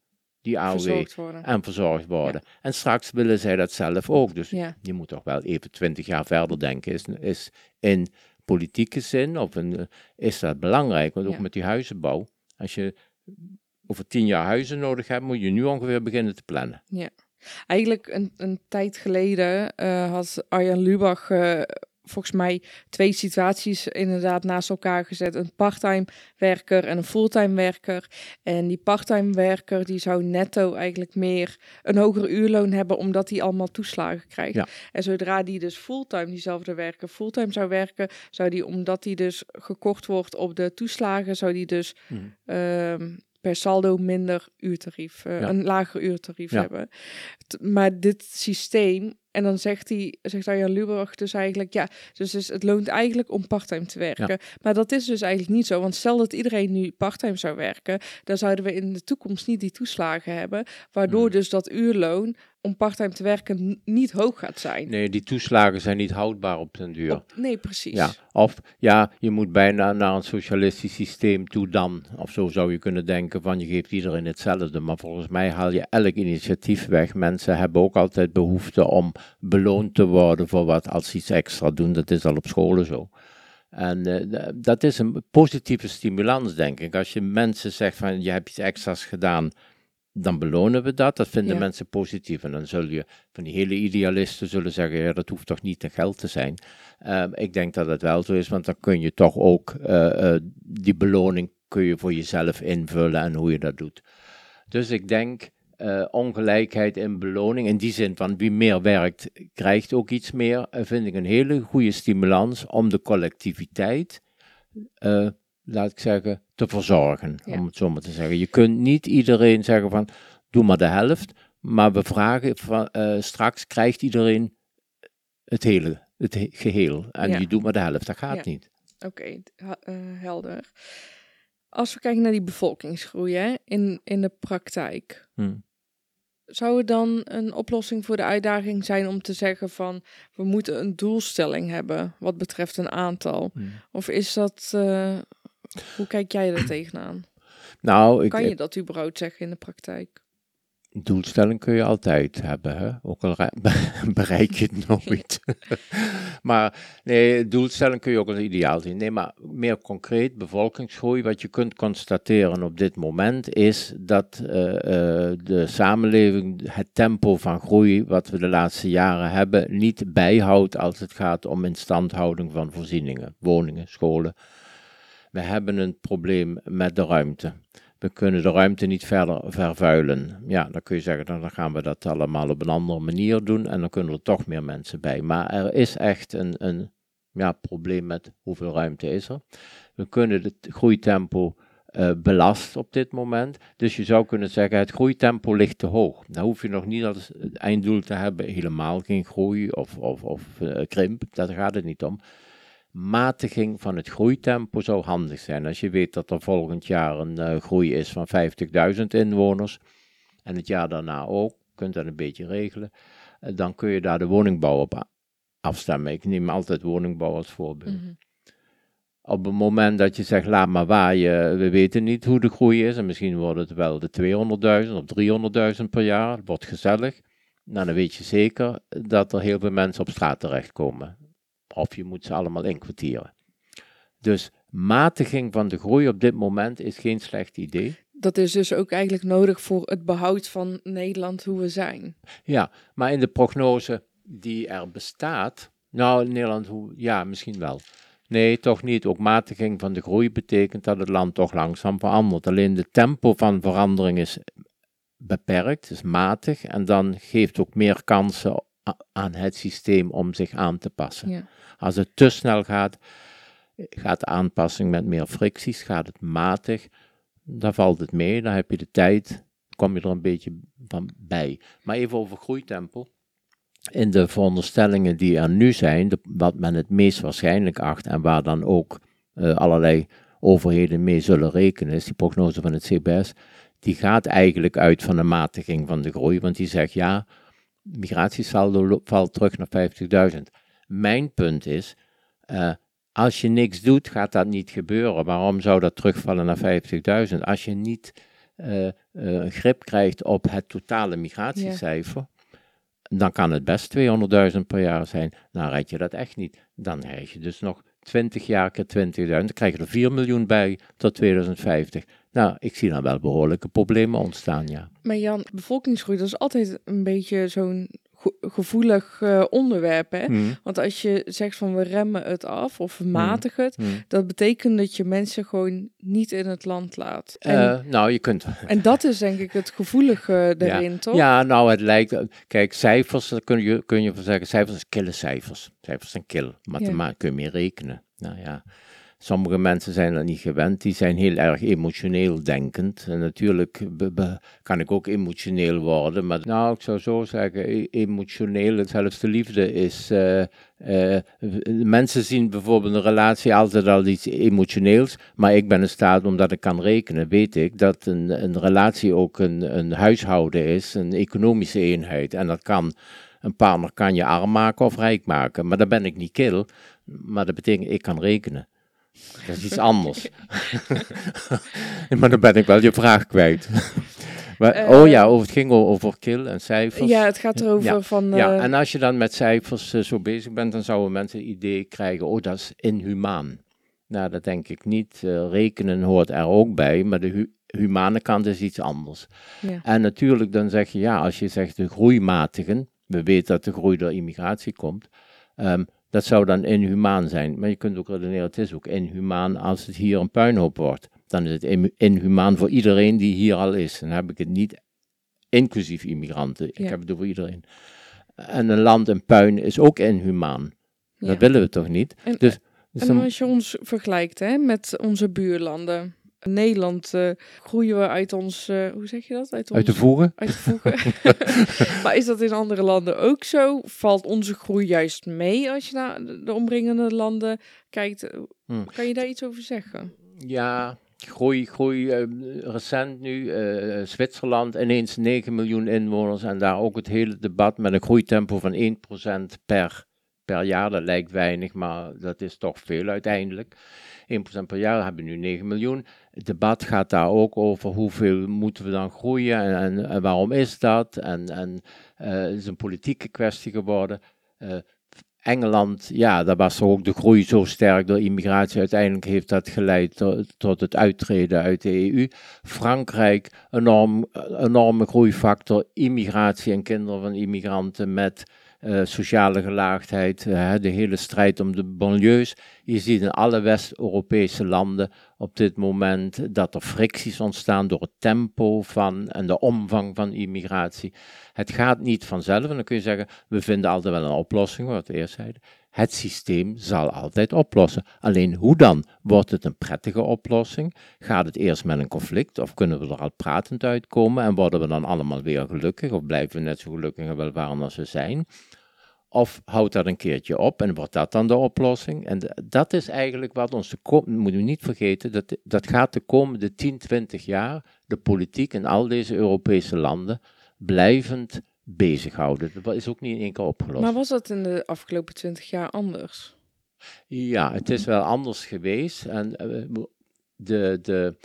die AOW Verzorgd en verzorgd worden. En straks willen zij dat zelf ook. Dus Ja. je moet toch wel even twintig jaar verder denken. Is, is in politieke zin of eh, is dat belangrijk? Want ook Ja. met die huizenbouw. Als je over tien jaar huizen nodig hebt, moet je nu ongeveer beginnen te plannen. Eigenlijk een, een tijd geleden eh, had Arjan Lubach eh, volgens mij twee situaties inderdaad naast elkaar gezet. Een parttime werker en een fulltime werker. En die parttime werker die zou netto eigenlijk meer een hoger uurloon hebben omdat hij allemaal toeslagen krijgt. Ja. En zodra die dus fulltime diezelfde werker fulltime zou werken, zou die omdat die dus gekort wordt op de toeslagen, zou die dus Mhm. ehm, per saldo minder uurtarief, eh, Ja. een lager uurtarief Ja. hebben. T- maar dit systeem, en dan zegt hij, zegt Arjan Lubach dus eigenlijk, ja, dus is, het loont eigenlijk om parttime te werken. Maar dat is dus eigenlijk niet zo, want stel dat iedereen nu parttime zou werken, dan zouden we in de toekomst niet die toeslagen hebben, waardoor Hmm. dus dat uurloon om parttime te werken niet hoog gaat zijn. Nee, die toeslagen zijn niet houdbaar op den duur. Op- nee, precies. Ja, of ja, je moet bijna naar een socialistisch systeem toe dan. Of zo zou je kunnen denken van je geeft iedereen hetzelfde. Maar volgens mij haal je elk initiatief weg. Mensen hebben ook altijd behoefte om beloond te worden voor wat als ze iets extra doen. Dat is al op scholen zo. En eh, dat is een positieve stimulans, denk ik. Als je mensen zegt van je hebt iets extra's gedaan, dan belonen we dat. Dat vinden Ja. mensen positief. En dan zul je van die hele idealisten zullen zeggen, ja, dat hoeft toch niet te geld te zijn. Ehm, ik denk dat het wel zo is, want dan kun je toch ook eh, eh, die beloning kun je voor jezelf invullen en hoe je dat doet. Dus ik denk eh, ongelijkheid in beloning, in die zin van wie meer werkt, krijgt ook iets meer, vind ik een hele goede stimulans om de collectiviteit, laat ik zeggen, te verzorgen, Ja. om het zo maar te zeggen. Je kunt niet iedereen zeggen van, doe maar de helft, maar we vragen van, eh, straks krijgt iedereen het hele, het he- geheel. En Ja. je doet maar de helft, dat gaat Ja. niet. Oké, eh, helder. Als we kijken naar die bevolkingsgroei hè, in, in de praktijk, Hm. zou het dan een oplossing voor de uitdaging zijn om te zeggen van we moeten een doelstelling hebben wat betreft een aantal? Hm. Of is dat, eh, hoe kijk jij er tegenaan? Nou, ik, Kan je dat überhaupt zeggen in de praktijk? doelstelling kun je altijd hebben, hè? ook al bereik je het nooit. maar nee, doelstelling kun je ook als ideaal zien. Nee, maar meer concreet, bevolkingsgroei, wat je kunt constateren op dit moment is dat eh, eh, de samenleving het tempo van groei wat we de laatste jaren hebben niet bijhoudt als het gaat om instandhouding van voorzieningen, woningen, scholen. We hebben een probleem met de ruimte. We kunnen de ruimte niet verder vervuilen. Ja, dan kun je zeggen, dan gaan we dat allemaal op een andere manier doen en dan kunnen er toch meer mensen bij. Maar er is echt een, een ja, probleem met hoeveel ruimte is er. We kunnen het groeitempo eh belasten op dit moment. Dus je zou kunnen zeggen, het groeitempo ligt te hoog. Dan hoef je nog niet als einddoel te hebben helemaal geen groei of, of, of eh, krimp. Daar gaat het niet om matiging van het groeitempo zou handig zijn. Als je weet dat er volgend jaar een eh, groei is van 50.000 inwoners en het jaar daarna ook, kunt dat een beetje regelen, eh, dan kun je daar de woningbouw op afstemmen. Ik neem altijd woningbouw als voorbeeld. Mhm. Op het moment dat je zegt, laat maar waaien, we weten niet hoe de groei is, en misschien wordt het wel de 200.000 of 300.000 per jaar, het wordt gezellig, nou, dan weet je zeker dat er heel veel mensen op straat terechtkomen. Of je moet ze allemaal inkwartieren. Dus matiging van de groei op dit moment is geen slecht idee. Dat is dus ook eigenlijk nodig voor het behoud van Nederland hoe we zijn. Ja, maar in de prognose die er bestaat, nou, Nederland, hoe, ja, misschien wel. Nee, toch niet. Ook matiging van de groei betekent dat het land toch langzaam verandert. Alleen de tempo van verandering is beperkt, is matig, en dan geeft ook meer kansen aan het systeem om zich aan te passen. Ja. Als het te snel gaat, gaat de aanpassing met meer fricties, gaat het matig, dan valt het mee, dan heb je de tijd kom je er een beetje van bij. Maar even over groeitempo. In de veronderstellingen die er nu zijn, de, wat men het meest waarschijnlijk acht en waar dan ook uh, allerlei overheden mee zullen rekenen, is die prognose van het CBS, die gaat eigenlijk uit van een matiging van de groei, want die zegt ja, migratiesaldo valt terug naar 50.000. Mijn punt is, uh, als je niks doet, gaat dat niet gebeuren. Waarom zou dat terugvallen naar 50.000? Als je niet uh, uh, grip krijgt op het totale migratiecijfer, dan kan het best 200.000 per jaar zijn. Dan red je dat echt niet. Dan krijg je dus nog 20 jaar keer 20.000. Dan krijg je er 4 miljoen bij tot 2050. Nou, ik zie dan wel behoorlijke problemen ontstaan, ja. Maar Jan, bevolkingsgroei, dat is altijd een beetje zo'n gevoelig uh, onderwerp. Hè? Hmm. Want als je zegt van we remmen het af of we matigen het, Hmm. dat betekent dat je mensen gewoon niet in het land laat. En, Uh, nou, je kunt. en dat is denk ik het gevoelige erin, toch? Ja, nou, het lijkt. Kijk, cijfers, daar kun je, kun je van zeggen. Cijfers zijn kille cijfers. Cijfers zijn kil. Mathematisch kun je meer rekenen. Nou ja. Sommige mensen zijn dat niet gewend, die zijn heel erg emotioneel denkend. En natuurlijk kan ik ook emotioneel worden, maar nou, ik zou zo zeggen, e-, emotioneel, zelfs de liefde is... Uh, uh, mensen zien bijvoorbeeld een relatie altijd al iets emotioneels, maar ik ben in staat, omdat ik kan rekenen, weet ik dat een, een relatie ook een, een huishouden is, een economische eenheid. En dat kan, een partner kan je arm maken of rijk maken, maar dan ben ik niet kil, maar dat betekent ik kan rekenen. Dat is iets anders. maar dan ben ik wel je vraag kwijt. maar, uh, oh ja, over, het ging over kill en cijfers. Ja, het gaat erover ja. van... Uh... Ja, en als je dan met cijfers uh, zo bezig bent, dan zouden mensen het idee krijgen, oh, dat is inhumaan. Nou, dat denk ik niet. rekenen hoort er ook bij, maar de hu humane kant is iets anders. Ja. En natuurlijk dan zeg je, ja, als je zegt de groeimatigen, we weten dat de groei door immigratie komt, um, dat zou dan inhumaan zijn. Maar je kunt ook redeneren, het is ook inhumaan als het hier een puinhoop wordt. Dan is het inhumaan voor iedereen die hier al is. Dan heb ik het niet inclusief immigranten. Ik heb het over iedereen. En een land in puin is ook inhumaan. Ja. Dat willen we toch niet? En- dus, dus En als je ons vergelijkt hè, met onze buurlanden. In Nederland eh, groeien we uit ons... eh, hoe zeg je dat? Uit, ons, uit de voegen? uit de voegen. maar is dat in andere landen ook zo? Valt onze groei juist mee als je naar de omringende landen kijkt? Hmm. Kan je daar iets over zeggen? Ja, groei, groei eh, recent nu. eh, Zwitserland ineens 9 miljoen inwoners en daar ook het hele debat met een groeitempo van 1% per, per jaar. Dat lijkt weinig, maar dat is toch veel uiteindelijk. 1% per jaar hebben we nu 9 miljoen. Het debat gaat daar ook over hoeveel moeten we dan groeien en, en, waarom is dat? En, en eh, het is een politieke kwestie geworden. Eh, Engeland, ja, daar was ook de groei zo sterk door immigratie. Uiteindelijk heeft dat geleid tot, tot het uittreden uit de EU. Frankrijk, enorm, enorme groeifactor. Immigratie en kinderen van immigranten met eh, sociale gelaagdheid. eh, de hele strijd om de banlieues. Je ziet in alle West-Europese landen op dit moment dat er fricties ontstaan door het tempo van en de omvang van immigratie. Het gaat niet vanzelf en dan kun je zeggen, we vinden altijd wel een oplossing, wat we eerst zeiden. Het systeem zal altijd oplossen. Alleen hoe dan? Wordt het een prettige oplossing? Gaat het eerst met een conflict of kunnen we er al pratend uitkomen en worden we dan allemaal weer gelukkig of blijven we net zo gelukkig en welvarend als we zijn? Of houdt dat een keertje op en wordt dat dan de oplossing? En dat is eigenlijk wat ons, de ko- moeten we niet vergeten, dat, dat gaat de komende 10, 20 jaar de politiek in al deze Europese landen blijvend bezighouden. Dat is ook niet in één keer opgelost. Maar was dat in de afgelopen twintig jaar anders? Ja, het is wel anders geweest. En eh, de, de,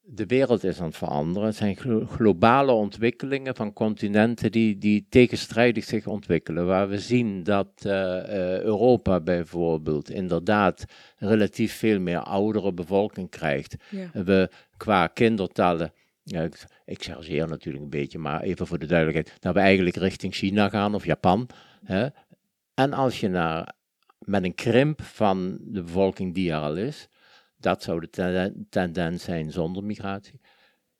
de wereld is aan het veranderen. Het zijn glo- globale ontwikkelingen van continenten die, die tegenstrijdig zich ontwikkelen. Waar we zien dat eh, eh, Europa bijvoorbeeld inderdaad relatief veel meer oudere bevolking krijgt. Ja. We qua kindertallen. Ja, ik, chargeer natuurlijk een beetje, maar even voor de duidelijkheid. Dat we eigenlijk richting China gaan of Japan. Hè? En als je naar, met een krimp van de bevolking die er al is, dat zou de ten- tendens zijn zonder migratie.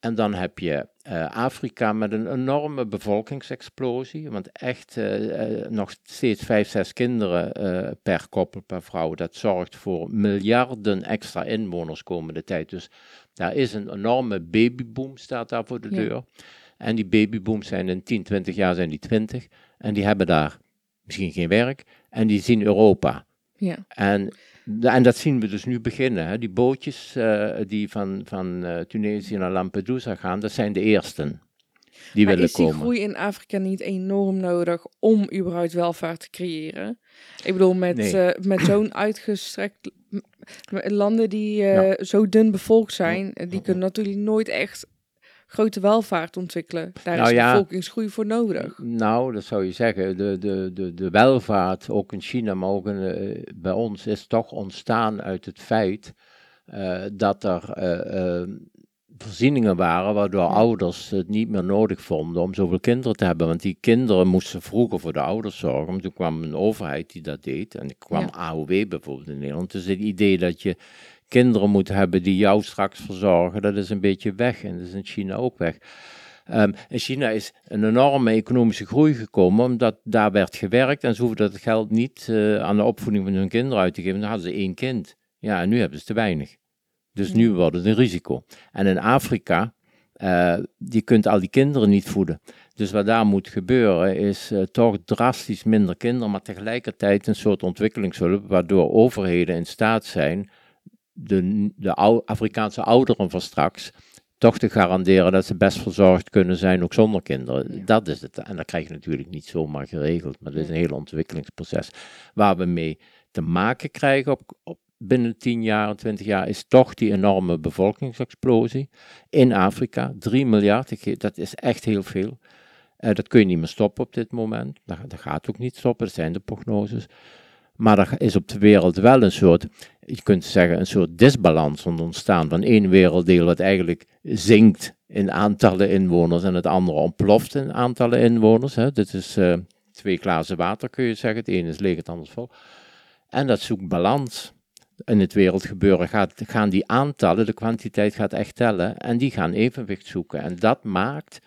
En dan heb je eh, Afrika met een enorme bevolkingsexplosie, want echt eh, eh, nog steeds vijf, zes kinderen per koppel, per vrouw. Dat zorgt voor miljarden extra inwoners komende tijd. Dus Daar is een enorme babyboom, staat daar voor de Ja. deur. En die babybooms zijn in 10, 20 jaar zijn die 20. En die hebben daar misschien geen werk. En die zien Europa. Ja. En, en dat zien we dus nu beginnen. Hè. Die bootjes eh, die van, van eh, Tunesië naar Lampedusa gaan, dat zijn de eersten die Maar willen is die komen. groei in Afrika niet enorm nodig om überhaupt welvaart te creëren? Ik bedoel, met, Nee. eh, met zo'n uitgestrekt landen die eh, Ja. zo dun bevolkt zijn, die kunnen natuurlijk nooit echt grote welvaart ontwikkelen. Daar Nou is ja. bevolkingsgroei voor nodig. Nou, dat zou je zeggen. De, de, de, de welvaart, ook in China, maar ook in, eh, bij ons, is toch ontstaan uit het feit eh, dat er voorzieningen waren waardoor ouders het niet meer nodig vonden om zoveel kinderen te hebben. Want die kinderen moesten vroeger voor de ouders zorgen. Maar toen kwam een overheid die dat deed. En er kwam Ja. AOW bijvoorbeeld in Nederland. Dus het idee dat je kinderen moet hebben die jou straks verzorgen, dat is een beetje weg. En dat is in China ook weg. Ehm, in China is een enorme economische groei gekomen, omdat daar werd gewerkt en ze hoefden dat geld niet eh, aan de opvoeding van hun kinderen uit te geven. Dan hadden ze één kind. Ja, en nu hebben ze te weinig. Dus nu wordt het een risico. En in Afrika, je kunt al die kinderen niet voeden. Dus wat daar moet gebeuren is eh, toch drastisch minder kinderen, maar tegelijkertijd een soort ontwikkelingshulp, waardoor overheden in staat zijn de, de ou- Afrikaanse ouderen van straks toch te garanderen dat ze best verzorgd kunnen zijn, ook zonder kinderen. Ja. Dat is het. En dat krijg je natuurlijk niet zomaar geregeld, maar dat is een heel ontwikkelingsproces. Waar we mee te maken krijgen op, op binnen 10 jaar, 20 jaar, is toch die enorme bevolkingsexplosie in Afrika. 3 miljard, dat is echt heel veel. Eh, dat kun je niet meer stoppen op dit moment. Dat, dat gaat ook niet stoppen, dat zijn de prognoses. Maar er is op de wereld wel een soort, je kunt zeggen, een soort disbalans ontstaan van één werelddeel wat eigenlijk zinkt in aantallen inwoners en het andere ontploft in aantallen inwoners. Hè. Dit is eh, twee glazen water, kun je zeggen. Het ene is leeg, het andere is vol. En dat zoekt balans. In het wereldgebeuren gaat, gaan die aantallen, de kwantiteit gaat echt tellen en die gaan evenwicht zoeken. En dat maakt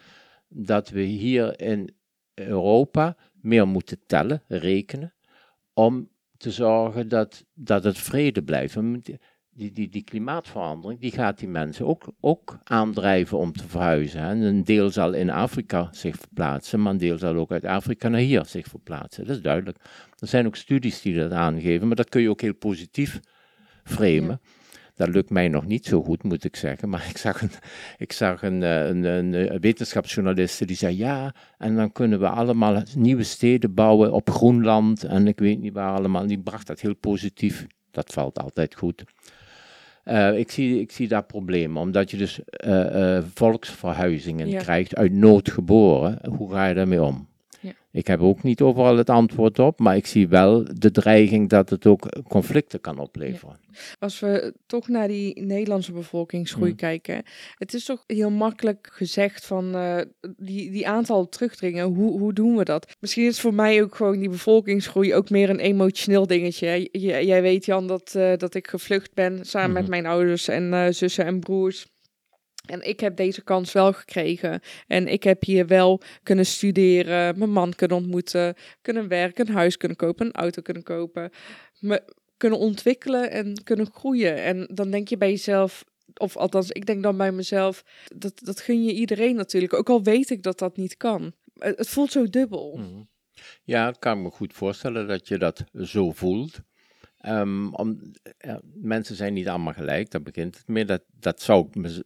dat we hier in Europa meer moeten tellen, rekenen, om te zorgen dat, dat het vrede blijft. Die, die, die klimaatverandering die gaat die mensen ook, ook aandrijven om te verhuizen. En een deel zal in Afrika zich verplaatsen, maar een deel zal ook uit Afrika naar hier zich verplaatsen. Dat is duidelijk. Er zijn ook studies die dat aangeven, maar dat kun je ook heel positief framen. Dat lukt mij nog niet zo goed, moet ik zeggen. Maar ik zag een, ik zag een, eh, een, een, een wetenschapsjournaliste die zei: Ja, en dan kunnen we allemaal nieuwe steden bouwen op Groenland. En ik weet niet waar allemaal. Die bracht dat heel positief. Dat valt altijd goed. Eh, ik, zie, ik zie daar problemen, omdat je dus eh, volksverhuizingen Ja. krijgt uit nood geboren. Hoe ga je daarmee om? Ik heb ook niet overal het antwoord op, maar ik zie wel de dreiging dat het ook conflicten kan opleveren. Als we toch naar die Nederlandse bevolkingsgroei Mm. kijken. Het is toch heel makkelijk gezegd van eh, die, die aantal terugdringen. Hoe, hoe doen we dat? Misschien is voor mij ook gewoon die bevolkingsgroei ook meer een emotioneel dingetje. hè. J- jij weet Jan dat, eh, dat ik gevlucht ben samen met Mhm. mijn ouders en eh, zussen en broers. En ik heb deze kans wel gekregen. En ik heb hier wel kunnen studeren, mijn man kunnen ontmoeten, kunnen werken, een huis kunnen kopen, een auto kunnen kopen. Me kunnen ontwikkelen en kunnen groeien. En dan denk je bij jezelf, of althans, ik denk dan bij mezelf, dat, dat gun je iedereen natuurlijk. Ook al weet ik dat dat niet kan. Het, voelt zo dubbel. Mhm. Ja, ik kan me goed voorstellen dat je dat zo voelt. Ehm, om, mensen zijn niet allemaal gelijk, daar begint het mee. Dat, dat zou ik me,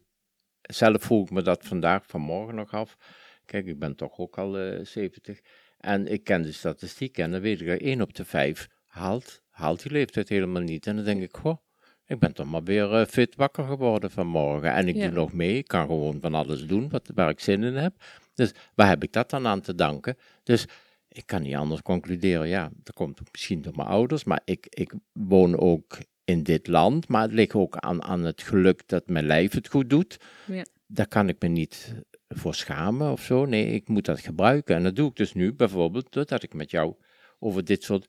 zelf vroeg ik me dat vandaag, vanmorgen nog af. Kijk, ik ben toch ook al eh 70. En ik ken de statistiek en dan weet ik dat 1 op de 5 haalt, haalt die leeftijd helemaal niet. En dan denk ik, goh, ik ben toch maar weer eh, fit wakker geworden vanmorgen. En ik Ja. doe nog mee, ik kan gewoon van alles doen wat, waar ik zin in heb. Dus waar heb ik dat dan aan te danken? Dus ik kan niet anders concluderen. Ja, dat komt misschien door mijn ouders, maar ik, ik woon ook in dit land. Maar het ligt ook aan, aan het geluk dat mijn lijf het goed doet. Ja. Daar kan ik me niet voor schamen of zo. Nee, ik moet dat gebruiken. En dat doe ik dus nu bijvoorbeeld doordat ik met jou over dit soort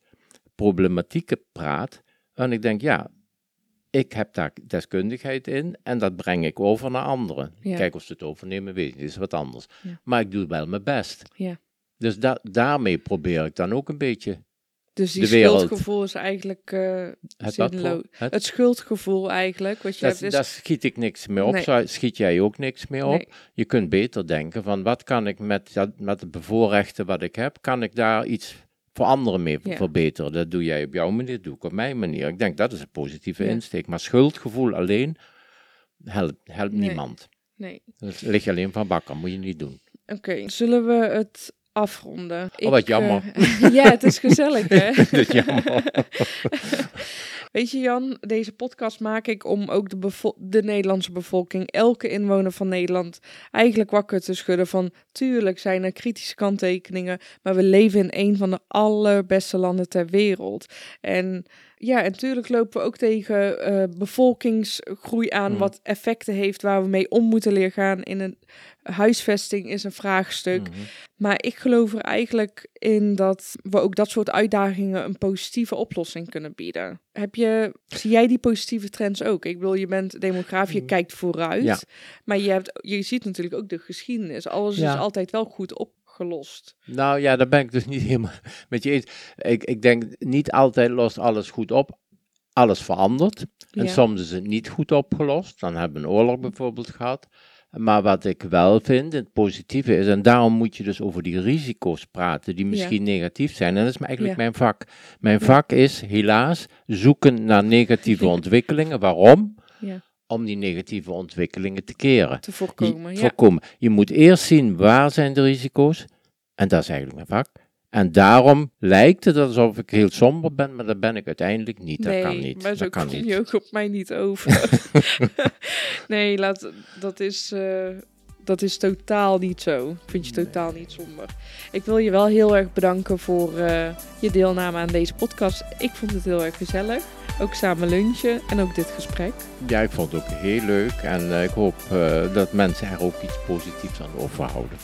problematieken praat. En ik denk, ja, ik heb daar deskundigheid in en dat breng ik over naar anderen. Ja. Kijk of ze het overnemen, weet ik is wat anders. Ja. Maar ik doe wel mijn best. Ja. Dus da- daarmee probeer ik dan ook een beetje Dus die schuldgevoel is eigenlijk eh, Het, zinloos. het? Het schuldgevoel eigenlijk, wat je Dat, hebt, is... daar schiet ik niks meer op. Nee. Schiet jij ook niks meer op. Nee. Je kunt beter denken van wat kan ik met, dat, met de bevoorrechten wat ik heb, kan ik daar iets voor anderen mee Ja. verbeteren. Dat doe jij op jouw manier, doe ik op mijn manier. Ik denk dat is een positieve Ja. insteek. Maar schuldgevoel alleen helpt, Nee. niemand. Nee. Dat ligt je alleen van bakken, moet je niet doen. Oké, zullen we het afronden? Oh, wat Ik, jammer. eh, ja, het is gezellig, hè? dat is jammer. Weet je, Jan, deze podcast maak ik om ook de, de Nederlandse bevolking, elke inwoner van Nederland, eigenlijk wakker te schudden van, tuurlijk zijn er kritische kanttekeningen, maar we leven in een van de allerbeste landen ter wereld. En ja, en natuurlijk lopen we ook tegen eh, bevolkingsgroei aan, Mhm. wat effecten heeft waar we mee om moeten leren gaan. In een huisvesting is een vraagstuk. Mhm. Maar ik geloof er eigenlijk in dat we ook dat soort uitdagingen een positieve oplossing kunnen bieden. Heb je, zie jij die positieve trends ook? Ik bedoel, je bent demograaf, je Mm. kijkt vooruit. Ja. Maar je, hebt, je ziet natuurlijk ook de geschiedenis. Alles Ja. is altijd wel goed opgelost. Nou ja, daar ben ik dus niet helemaal met je eens. Ik, ik denk niet altijd lost alles goed op. Alles verandert. En Ja. soms is het niet goed opgelost. Dan hebben we een oorlog bijvoorbeeld gehad. Maar wat ik wel vind, het positieve is, en daarom moet je dus over die risico's praten die misschien negatief zijn. En dat is eigenlijk Ja. mijn vak. Mijn vak is helaas zoeken naar negatieve ontwikkelingen. Waarom? Ja. Om die negatieve ontwikkelingen te keren. Te Je- voorkomen. Ja. voorkomen. Je moet eerst zien waar zijn de risico's. En dat is eigenlijk mijn vak. En daarom lijkt het alsof ik heel somber ben, maar dat ben ik uiteindelijk niet. Dat kan niet. maar zo dat kan je ook op mij niet over. nee, laat, dat, is, eh, dat is totaal niet zo. Ik vind je totaal niet somber. Ik wil je wel heel erg bedanken voor eh, je deelname aan deze podcast. Ik vond het heel erg gezellig. Ook samen lunchen en ook dit gesprek. Ja, ik vond het ook heel leuk. En eh, ik hoop eh, dat mensen er ook iets positiefs aan overhouden.